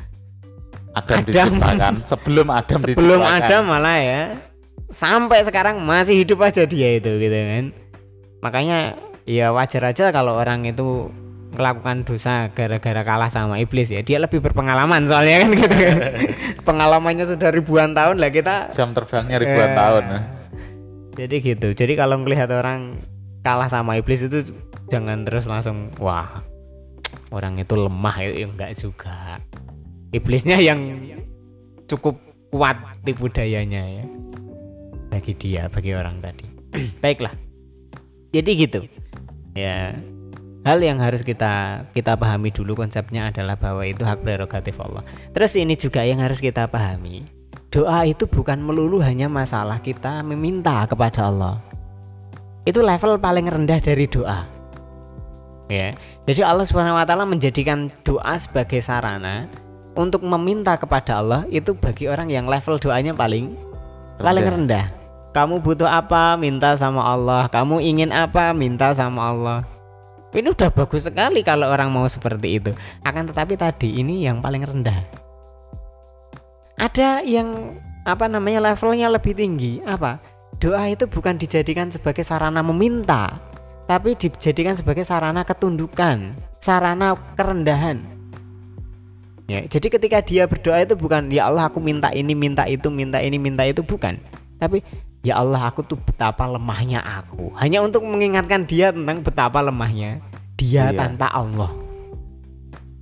Adam, Adam. diciptakan. Sebelum Adam sebelum diciptakan. ada malah ya. Sampai sekarang masih hidup aja dia itu gitu kan. Makanya ya wajar aja kalau orang itu melakukan dosa gara-gara kalah sama iblis ya. Dia lebih berpengalaman soalnya kan gitu kan. Pengalamannya sudah ribuan tahun lah kita. Jam terbangnya ribuan Eh, tahun. jadi gitu. Jadi kalau melihat orang kalah sama iblis itu jangan terus langsung wah orang itu lemah itu enggak juga iblisnya yang cukup kuat tipu dayanya ya. Bagi dia bagi orang tadi. Baiklah. Jadi gitu. Ya hal yang harus kita kita pahami dulu konsepnya adalah bahwa itu hak prerogatif Allah. Terus ini juga yang harus kita pahami. Doa itu bukan melulu hanya masalah kita meminta kepada Allah. Itu level paling rendah dari doa. Ya. Jadi Allah swt menjadikan doa sebagai sarana untuk meminta kepada Allah itu bagi orang yang level doanya paling paling rendah. Kamu butuh apa minta sama Allah. Kamu ingin apa minta sama Allah. Ini udah bagus sekali kalau orang mau seperti itu. Akan tetapi tadi ini yang paling rendah. Ada yang apa namanya levelnya lebih tinggi. Apa? Doa itu bukan dijadikan sebagai sarana meminta tapi dijadikan sebagai sarana ketundukan sarana kerendahan ya jadi ketika dia berdoa itu bukan ya Allah aku minta ini minta itu minta ini minta itu. Bukan. Tapi ya Allah aku tuh betapa lemahnya aku. Hanya untuk mengingatkan dia tentang betapa lemahnya dia iya. tanpa Allah.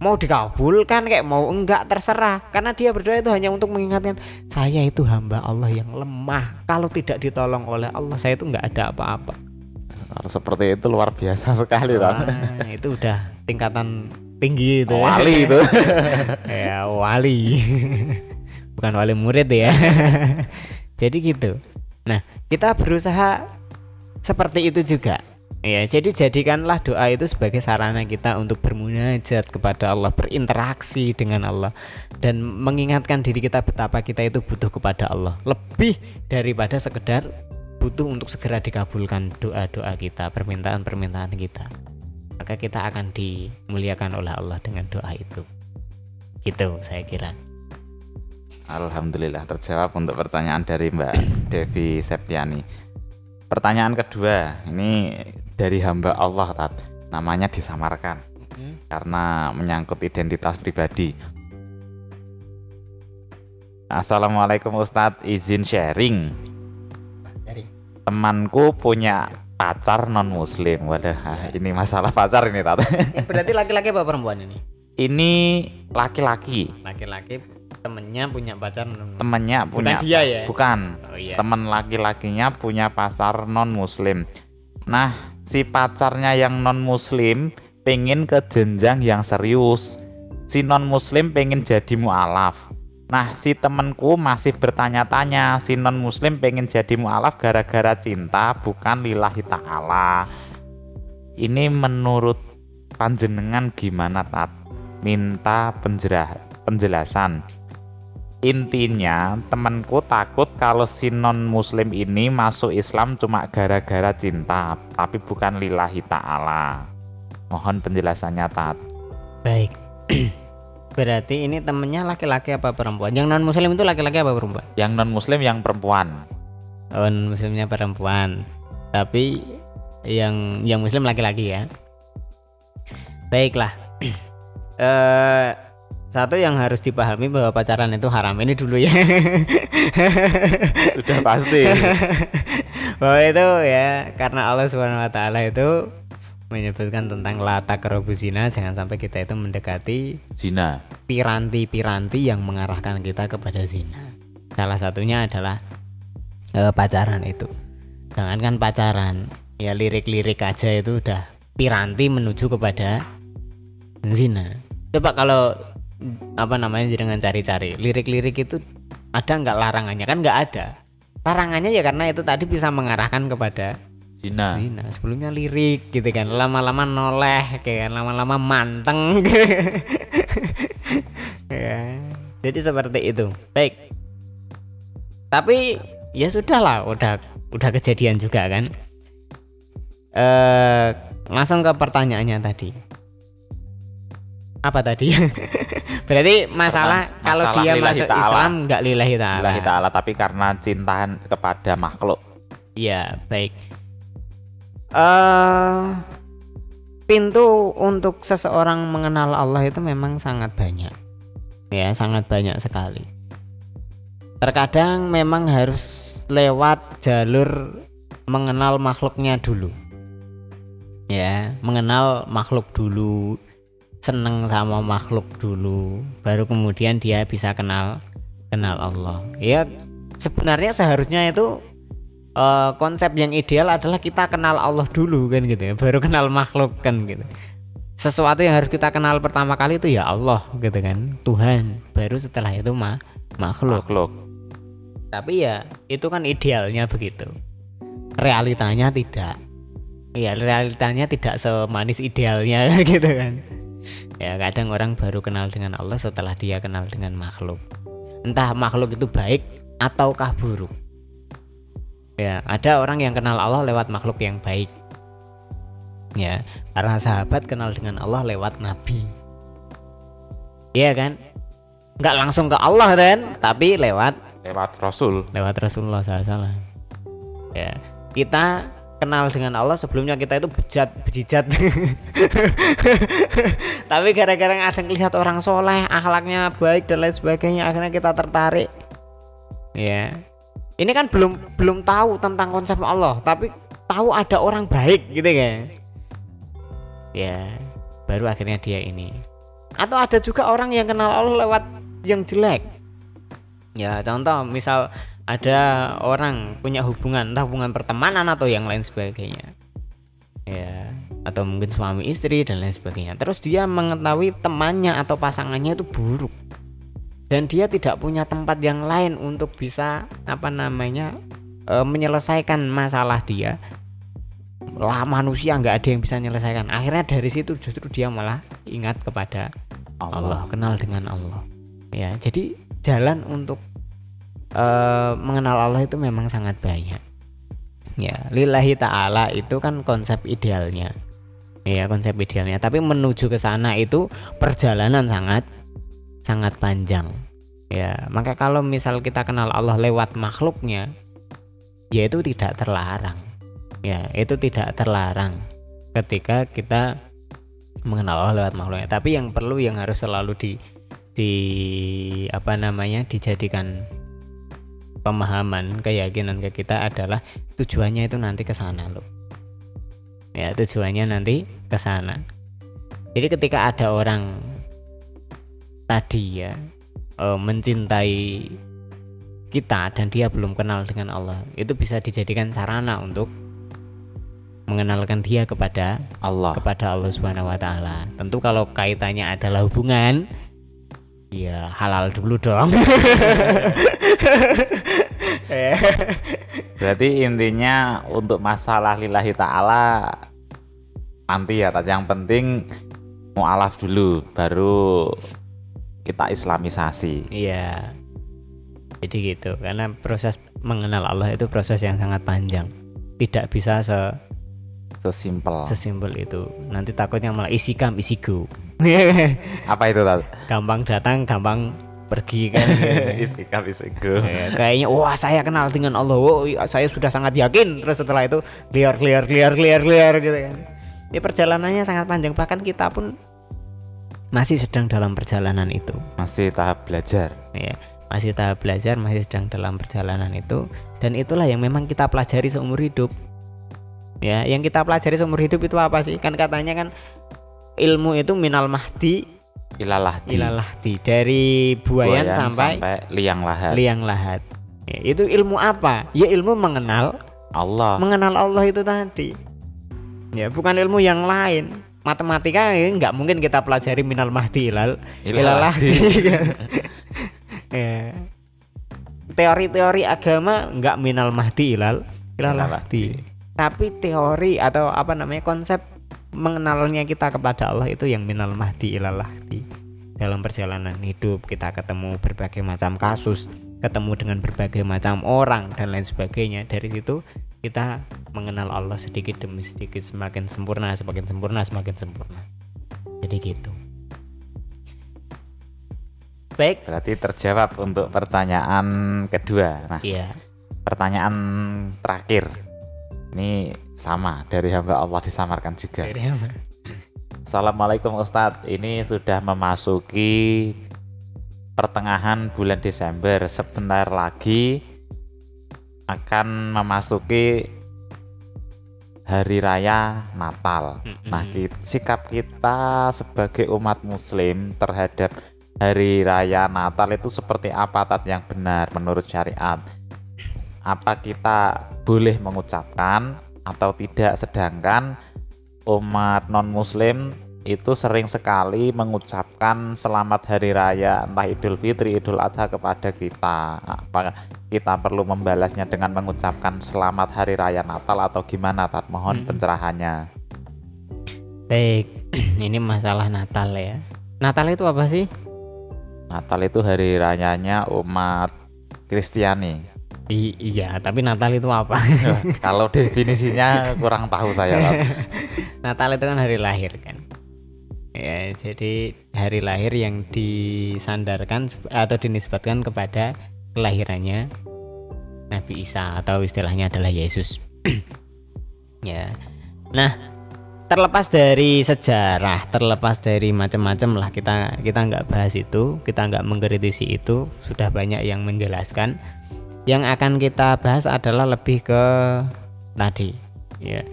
Mau dikabulkan kayak mau enggak terserah. Karena dia berdoa itu hanya untuk mengingatkan saya itu hamba Allah yang lemah. Kalau tidak ditolong oleh Allah saya itu enggak ada apa-apa. Seperti itu luar biasa sekali Wah, itu udah tingkatan tinggi itu ya. wali itu ya wali bukan wali murid ya jadi gitu nah kita berusaha seperti itu juga Ya, jadi jadikanlah doa itu sebagai sarana kita untuk bermunajat kepada Allah, berinteraksi dengan Allah dan mengingatkan diri kita betapa kita itu butuh kepada Allah. Lebih daripada sekedar butuh untuk segera dikabulkan doa-doa kita, permintaan-permintaan kita. Maka kita akan dimuliakan oleh Allah dengan doa itu. Gitu saya kira. Alhamdulillah terjawab untuk pertanyaan dari Mbak Devi Septiani. Pertanyaan kedua, ini dari hamba Allah tat namanya disamarkan hmm. karena menyangkut identitas pribadi Assalamualaikum Ustadz izin sharing temanku punya pacar non muslim wadah ini masalah pacar ini tat. Berarti laki-laki apa perempuan ini? Ini laki-laki. Laki-laki temennya punya pacar non temennya punya bukan dia ya? Bukan. Oh, iya. temen laki-lakinya punya pacar non muslim nah si pacarnya yang non muslim pengen ke jenjang yang serius. Si non muslim pengen jadi mualaf nah si temenku masih bertanya-tanya si non muslim pengen jadi mualaf gara-gara cinta bukan lillahi ta'ala. Ini menurut panjenengan gimana tat? Minta penjelasan. Intinya temanku takut kalau si non muslim ini masuk Islam cuma gara-gara cinta tapi bukan lillahi ta'ala. Mohon penjelasannya Tat. Baik berarti ini temennya laki-laki apa perempuan? Yang non muslim itu laki-laki apa perempuan? Yang non muslim yang perempuan. Oh non muslimnya perempuan. Tapi yang yang muslim laki-laki ya. Baiklah. Eh satu yang harus dipahami bahwa pacaran itu haram. Ini dulu ya. Sudah pasti. Bahwa itu ya karena Allah subhanahu wa taala itu menyebutkan tentang lata kerobu zina jangan sampai kita itu mendekati zina. piranti-piranti yang mengarahkan kita kepada zina. Salah satunya adalah uh, pacaran itu. Jangankan pacaran ya lirik-lirik aja itu udah piranti menuju kepada zina. Coba kalau apa namanya jangan cari-cari lirik-lirik itu ada nggak larangannya? Kan nggak ada. Larangannya ya karena itu tadi bisa mengarahkan kepada Zina. Zina. Sebelumnya lirik gitu kan, lama-lama noleh kayak kan, lama-lama manteng. ya. Jadi seperti itu. Baik. Tapi ya sudahlah, udah udah kejadian juga kan. Eh langsung ke pertanyaannya tadi apa tadi? Berarti masalah, masalah kalau dia masuk ta'ala. Islam nggak lillahi ta'ala. Lillahi ta'ala tapi karena cintaan kepada makhluk. Iya, baik. Uh, pintu untuk seseorang mengenal Allah itu memang sangat banyak. Ya, sangat banyak sekali. Terkadang memang harus lewat jalur mengenal makhluknya dulu. Ya, mengenal makhluk dulu seneng sama makhluk dulu baru kemudian dia bisa kenal kenal Allah ya sebenarnya seharusnya itu eh, konsep yang ideal adalah kita kenal Allah dulu kan gitu ya. Baru kenal makhluk kan gitu. Sesuatu yang harus kita kenal pertama kali itu ya Allah gitu kan. Tuhan. Baru setelah itu mah makhluk. Makhluk. Tapi ya itu kan idealnya begitu. Realitanya tidak. Ya realitanya tidak semanis idealnya gitu kan. Ya kadang orang baru kenal dengan Allah setelah dia kenal dengan makhluk. Entah makhluk itu baik ataukah buruk ya ada orang yang kenal Allah lewat makhluk yang baik. Ya karena sahabat kenal dengan Allah lewat nabi. Iya kan? Nggak langsung ke Allah kan? Tapi lewat lewat Rasul. Lewat Rasulullah SAW ya kita kenal dengan Allah sebelumnya kita itu bejat bejijat. Tapi gara-gara ada lihat orang soleh akhlaknya baik dan lain sebagainya akhirnya kita tertarik. Ya ini kan belum belum tahu tentang konsep Allah tapi tahu ada orang baik gitu kan ya baru akhirnya dia ini. Atau ada juga orang yang kenal Allah lewat yang jelek. Ya contoh misal ada orang punya hubungan entah hubungan pertemanan atau yang lain sebagainya. Ya atau mungkin suami istri dan lain sebagainya. Terus dia mengetahui temannya atau pasangannya itu buruk dan dia tidak punya tempat yang lain untuk bisa apa namanya e, menyelesaikan masalah dia. Lah manusia nggak ada yang bisa menyelesaikan. Akhirnya dari situ justru dia malah ingat kepada Allah, Allah. kenal dengan Allah. Ya jadi jalan untuk eh, mengenal Allah itu memang sangat banyak. Ya lillahi ta'ala itu kan konsep idealnya. Ya konsep idealnya. Tapi menuju ke sana itu perjalanan sangat sangat panjang. Ya maka kalau misal kita kenal Allah lewat makhluknya ya itu tidak terlarang. Ya itu tidak terlarang ketika kita mengenal Allah lewat makhluknya. Tapi yang perlu yang harus selalu di di apa namanya dijadikan pemahaman keyakinan ke kita adalah tujuannya itu nanti ke sana loh. Ya tujuannya nanti ke sana. Jadi ketika ada orang tadi ya eh, mencintai kita dan dia belum kenal dengan Allah itu bisa dijadikan sarana untuk mengenalkan dia kepada Allah kepada Allah Subhanahu wa taala. Tentu kalau kaitannya adalah hubungan ya halal dulu dong. Berarti intinya untuk masalah lillahi ta'ala nanti ya yang penting mu'alaf dulu baru kita islamisasi Iya. Jadi gitu, karena proses mengenal Allah itu proses yang sangat panjang. Tidak bisa se sesimpel sesimpel itu. Nanti takutnya malah isi kam isi go. apa itu Tat? gampang datang, gampang pergi kan. gitu. istiqam istiqam Ya, kayaknya wah saya kenal dengan Allah oh, iya, saya sudah sangat yakin terus setelah itu liar liar liar liar liar gitu kan ya perjalanannya sangat panjang bahkan kita pun masih sedang dalam perjalanan itu. Masih tahap belajar. Ya masih tahap belajar masih sedang dalam perjalanan itu. Dan itulah yang memang kita pelajari seumur hidup. Ya yang kita pelajari seumur hidup itu apa sih? Kan katanya kan ilmu itu minal mahdi ilalah di ilalahdi dari buayan, sampai, liang lahat. liang lahat. Ya, itu ilmu apa? Ya ilmu mengenal Allah. Mengenal Allah itu tadi. Ya bukan ilmu yang lain matematika nggak mungkin kita pelajari minal mahdi ilal ilalahdi ya. teori-teori agama nggak minal mahdi ilal ilalahdi tapi teori atau apa namanya konsep mengenalnya kita kepada Allah itu yang minal mahdi ilalahdi dalam perjalanan hidup kita ketemu berbagai macam kasus ketemu dengan berbagai macam orang dan lain sebagainya. Dari situ kita mengenal Allah sedikit demi sedikit semakin sempurna semakin sempurna semakin sempurna. Jadi gitu. Baik. Berarti terjawab untuk pertanyaan kedua. Nah iya. pertanyaan terakhir. Ini sama dari hamba Allah disamarkan juga. Dari apa? Assalamualaikum Ustadz. Ini sudah memasuki pertengahan bulan Desember. Sebentar lagi akan memasuki hari raya Natal. Nah, ki- sikap kita sebagai umat muslim terhadap hari raya Natal itu seperti apa tat yang benar menurut syariat? Apa kita boleh mengucapkan atau tidak sedangkan umat non muslim itu sering sekali mengucapkan selamat hari raya entah Idul Fitri, Idul Adha kepada kita. Apa kita perlu membalasnya dengan mengucapkan selamat hari raya Natal atau gimana Tat? Mohon Hmm. pencerahannya. Baik, ini masalah Natal ya. Natal itu apa sih? Natal itu hari rayanya umat Kristiani. I- iya, tapi Natal itu apa? Kalau definisinya kurang tahu saya. Natal itu kan hari lahir kan. Ya, jadi hari lahir yang disandarkan atau dinisbatkan kepada kelahirannya Nabi Isa atau istilahnya adalah Yesus. ya. Nah, terlepas dari sejarah, terlepas dari macam-macam lah kita kita nggak bahas itu, kita nggak mengkritisi itu, sudah banyak yang menjelaskan. Yang akan kita bahas adalah lebih ke tadi, ya.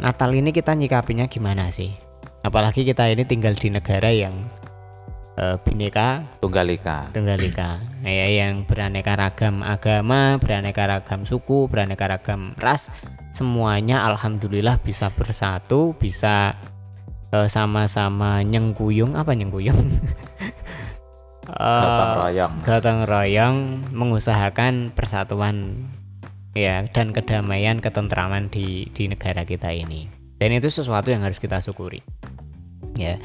Natal ini kita nyikapinya gimana sih? Apalagi kita ini tinggal di negara yang eh, bineka Tunggal Ika. tunggal ika, ya yang beraneka ragam agama, beraneka ragam suku, beraneka ragam ras, semuanya alhamdulillah bisa bersatu, bisa eh, sama-sama nyengkuyung apa nyengkuyung? Gotong Eh, royong. gotong royong mengusahakan persatuan ya dan kedamaian ketentraman di di negara kita ini dan itu sesuatu yang harus kita syukuri. Ya.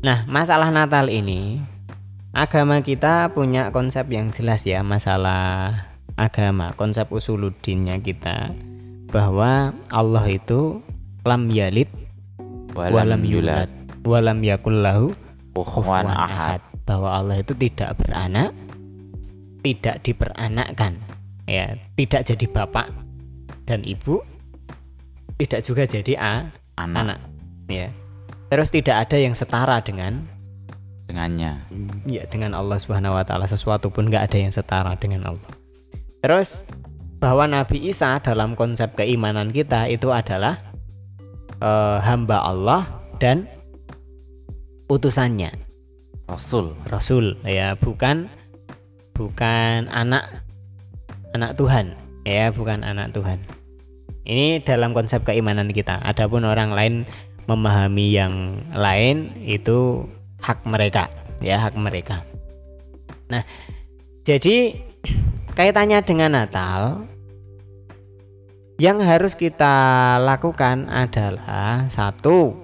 Nah masalah Natal ini agama kita punya konsep yang jelas ya masalah agama konsep usuluddinnya kita bahwa Allah itu lam yalid walam yulad walam yakul lahu kufuwan ahad. bahwa Allah itu tidak beranak tidak diperanakkan ya tidak jadi bapak dan ibu tidak juga jadi a, Anak. anak. Ya. Terus tidak ada yang setara dengan? Dengannya. ya dengan Allah Subhanahu wa taala. Sesuatu pun nggak ada yang setara dengan Allah. Terus bahwa Nabi Isa dalam konsep keimanan kita itu adalah eh, hamba Allah dan utusannya. Rasul. Rasul. Ya bukan bukan anak anak Tuhan. Ya bukan anak Tuhan ini dalam konsep keimanan kita. Adapun orang lain memahami yang lain itu hak mereka ya hak mereka. Nah jadi kaitannya dengan Natal yang harus kita lakukan adalah satu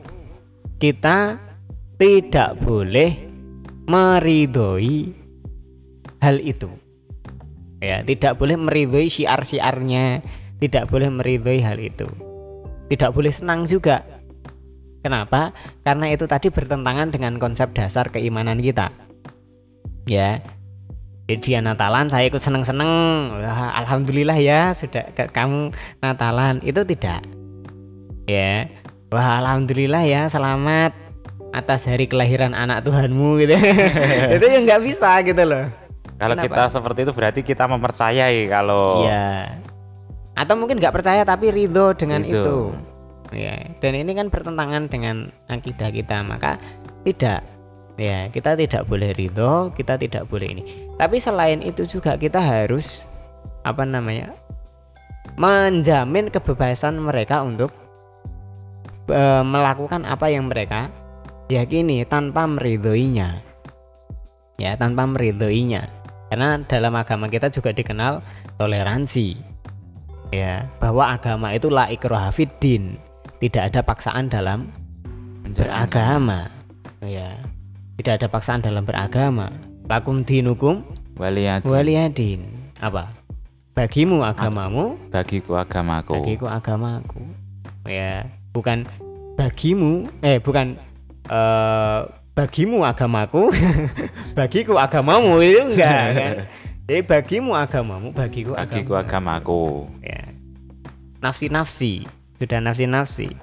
kita tidak boleh meridhoi hal itu. Ya tidak boleh meridhoi syiar-syiarnya tidak boleh meridhoi hal itu. Tidak boleh senang juga. Kenapa? Karena itu tadi bertentangan dengan konsep dasar keimanan kita. Ya. Jadi dia Natalan saya ikut seneng-seneng. Wah, alhamdulillah ya sudah ke- kamu Natalan. Itu tidak. Ya. Wah alhamdulillah ya selamat atas hari kelahiran anak Tuhanmu gitu. Itu ya nggak bisa gitu loh. Kalau Kenapa? kita seperti itu berarti kita mempercayai kalau Iya. Atau mungkin nggak percaya tapi ridho dengan Ridho. itu. Ya. Dan ini kan bertentangan dengan akidah kita, maka tidak. Ya, kita tidak boleh ridho, kita tidak boleh ini. Tapi selain itu juga kita harus apa namanya? menjamin kebebasan mereka untuk eh, melakukan apa yang mereka yakini tanpa meridhoinya. Ya, tanpa meridhoinya. Karena dalam agama kita juga dikenal toleransi. Ya, bahwa agama itu la ikraha fid din. Tidak ada paksaan dalam beragama. Ya. Tidak ada paksaan dalam beragama. Lakum dinukum waliyati waliyadin. Apa? Bagimu agamamu, bagiku agamaku. bagiku agamaku. Ya, bukan bagimu, eh bukan eh bagimu agamaku, bagiku agamamu itu enggak kan? Jadi bagimu agamamu, bagiku Bagiku agamamu. agamaku. Ya. Nafsi-nafsi, sudah nafsi-nafsi.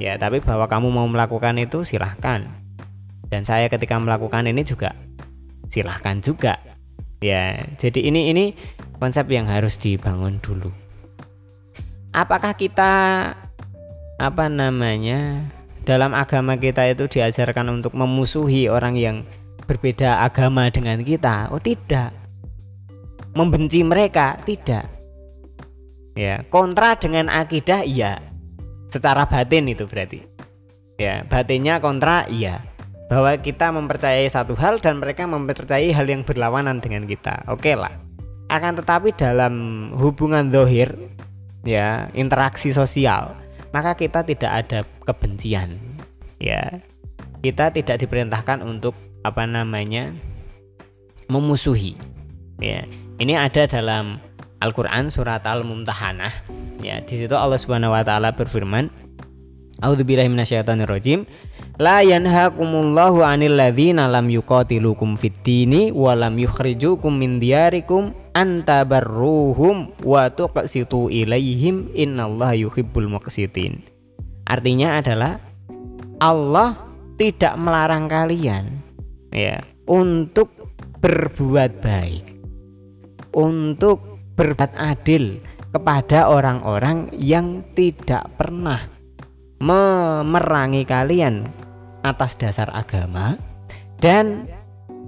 Ya, tapi bahwa kamu mau melakukan itu silahkan. Dan saya ketika melakukan ini juga silahkan juga. Ya, jadi ini ini konsep yang harus dibangun dulu. Apakah kita apa namanya dalam agama kita itu diajarkan untuk memusuhi orang yang berbeda agama dengan kita oh tidak membenci mereka? Tidak. Ya kontra dengan akidah iya. Secara batin itu berarti. Ya batinnya kontra iya. Bahwa kita mempercayai satu hal dan mereka mempercayai hal yang berlawanan dengan kita. Oke lah. Akan tetapi dalam hubungan dohir ya interaksi sosial maka kita tidak ada kebencian. Ya kita tidak diperintahkan untuk apa namanya memusuhi ya ini ada dalam Al-Qur'an surat Al-Mumtahanah. Ya di situ Allah Subhanahu wa taala berfirman A'udzubillahi minasyaitonirrajim La yanhakumullahu 'anil ladzina lam yuqatilukum fid dini wa lam yukhrijukum min diyarikum antabarruhum wa tuqsitu ilaihim innallaha yuhibbul muqsitin. Artinya adalah Allah tidak melarang kalian ya untuk berbuat baik untuk berbuat adil kepada orang-orang yang tidak pernah memerangi kalian atas dasar agama dan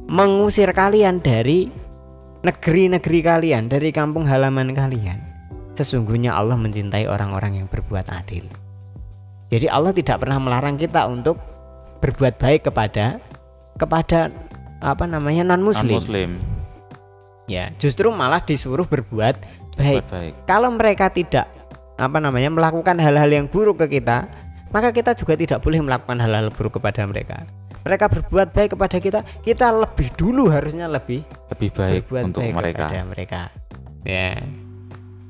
mengusir kalian dari negeri-negeri kalian, dari kampung halaman kalian. Sesungguhnya Allah mencintai orang-orang yang berbuat adil. Jadi Allah tidak pernah melarang kita untuk berbuat baik kepada kepada apa namanya non muslim. muslim Ya, justru malah disuruh berbuat baik. baik Kalau mereka tidak apa namanya melakukan hal-hal yang buruk ke kita, maka kita juga tidak boleh melakukan hal-hal buruk kepada mereka. Mereka berbuat baik kepada kita, kita lebih dulu harusnya lebih lebih baik berbuat untuk baik mereka kepada mereka. Ya.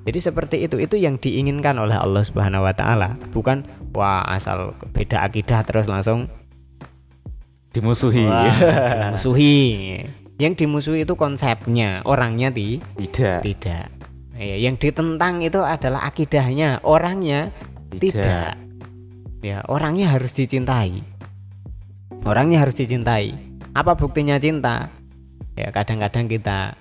Jadi seperti itu itu yang diinginkan oleh Allah Subhanahu wa taala, bukan wah asal beda akidah terus langsung dimusuhi wah, dimusuhi. Yang dimusuhi itu konsepnya, orangnya di tidak tidak. Ya, yang ditentang itu adalah akidahnya, orangnya tidak. Ya, orangnya harus dicintai. Orangnya harus dicintai. Apa buktinya cinta? Ya, kadang-kadang kita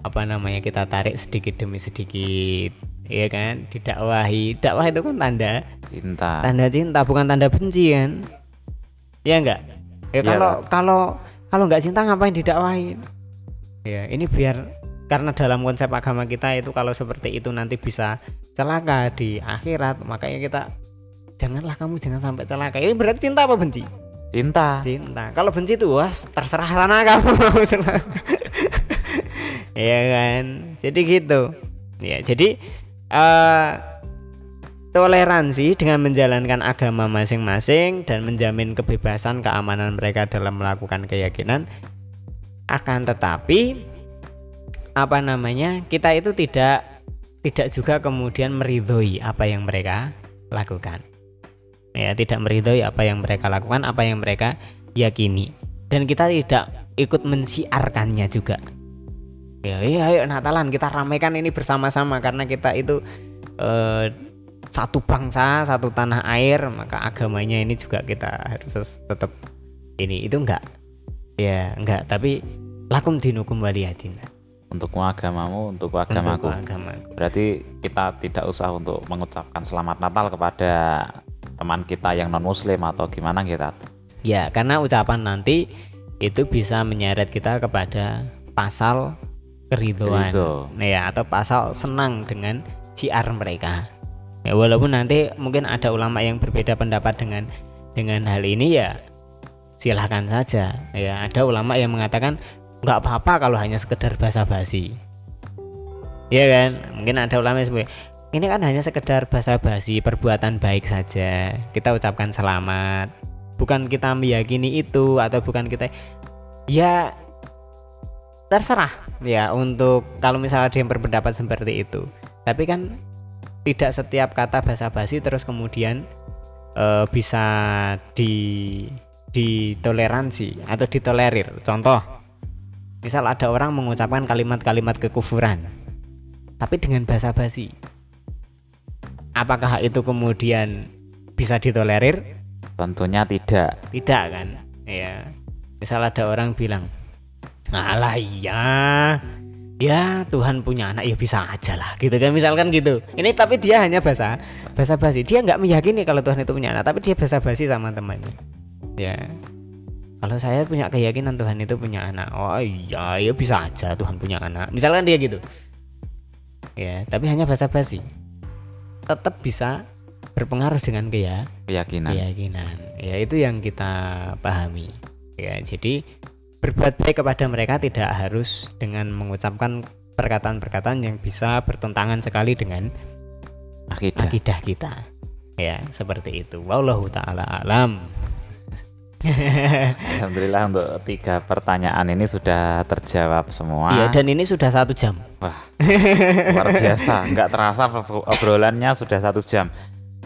apa namanya kita tarik sedikit demi sedikit, ya kan? Didakwahi. Dakwah itu kan tanda cinta tanda cinta, bukan tanda benci kan? Ya enggak? Ya Iya, kalau kalau kalau nggak cinta ngapain didakwahin? Ya, ini biar karena dalam konsep agama kita itu kalau seperti itu nanti bisa celaka di akhirat, makanya kita janganlah kamu jangan sampai celaka. Ini berarti cinta apa benci? cinta Cinta. Kalau benci tuh wah terserah sana kamu mau celaka. Iya kan? Jadi gitu. Ya, jadi eh toleransi dengan menjalankan agama masing-masing dan menjamin kebebasan keamanan mereka dalam melakukan keyakinan akan tetapi apa namanya kita itu tidak tidak juga kemudian meridhoi apa yang mereka lakukan. Ya tidak meridhoi apa yang mereka lakukan apa yang mereka yakini. Dan kita tidak ikut mensiarkannya juga. Ya iya ayo Natalan kita ramaikan ini bersama-sama karena kita itu eh, satu bangsa satu tanah air maka agamanya ini juga kita harus tetap ini. Itu enggak ya enggak tapi lakum dinukum waliyadin untukmu agamamu untukku agamaku. agamaku. Berarti kita tidak usah untuk mengucapkan selamat Natal kepada teman kita yang non muslim atau gimana kita? Ya karena ucapan nanti itu bisa menyeret kita kepada pasal keriduan Ridho. ya atau pasal senang dengan siar mereka ya walaupun nanti mungkin ada ulama yang berbeda pendapat dengan dengan hal ini ya silahkan saja. Ya ada ulama yang mengatakan nggak apa-apa kalau hanya sekedar basa-basi. Ya kan? Mungkin ada ulama yang seperti ini kan hanya sekedar basa-basi perbuatan baik saja. Kita ucapkan selamat. Bukan kita meyakini itu atau bukan kita ya terserah ya untuk kalau misalnya ada yang berpendapat seperti itu. Tapi kan tidak setiap kata basa-basi terus kemudian eh, bisa di ditoleransi atau ditolerir. Contoh misal ada orang mengucapkan kalimat-kalimat kekufuran tapi dengan basa-basi apakah itu kemudian bisa ditolerir? Tentunya tidak. Tidak kan? Ya misal ada orang bilang alah iya ya Tuhan punya anak ya bisa aja lah gitu kan misalkan gitu. Ini tapi dia hanya bahasa bahasa basi. Dia nggak meyakini kalau Tuhan itu punya anak tapi dia bahasa basi sama temannya. Ya. Kalau saya punya keyakinan Tuhan itu punya anak oh iya ya bisa aja Tuhan punya anak. Misalkan dia gitu. Ya tapi hanya bahasa basi. Tetap bisa berpengaruh dengan keya keyakinan. keyakinan. Ya itu yang kita pahami. Ya jadi berbuat baik kepada mereka tidak harus dengan mengucapkan perkataan-perkataan yang bisa bertentangan sekali dengan akidah. akidah kita. Ya seperti itu. Wallahu taala alam. Alhamdulillah untuk tiga pertanyaan ini sudah terjawab semua. Iya dan ini sudah satu jam. Luar biasa. Nggak terasa ob- obrolannya sudah satu jam.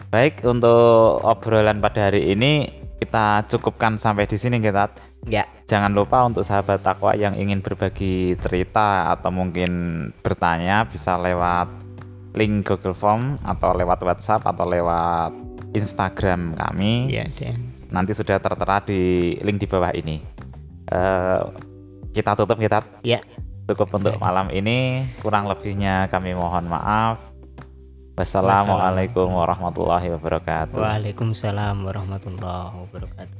Baik untuk obrolan pada hari ini kita cukupkan sampai di sini kita ya. Jangan lupa untuk sahabat takwa yang ingin berbagi cerita atau mungkin bertanya bisa lewat link Google Form atau lewat WhatsApp atau lewat Instagram kami. Ya dan. Nanti sudah tertera di link di bawah ini. Eh, kita tutup kita. Ya. cukup untuk Oke. malam ini. Kurang lebihnya kami mohon maaf. Wassalamualaikum. warahmatullahi wabarakatuh. Waalaikumsalam warahmatullahi wabarakatuh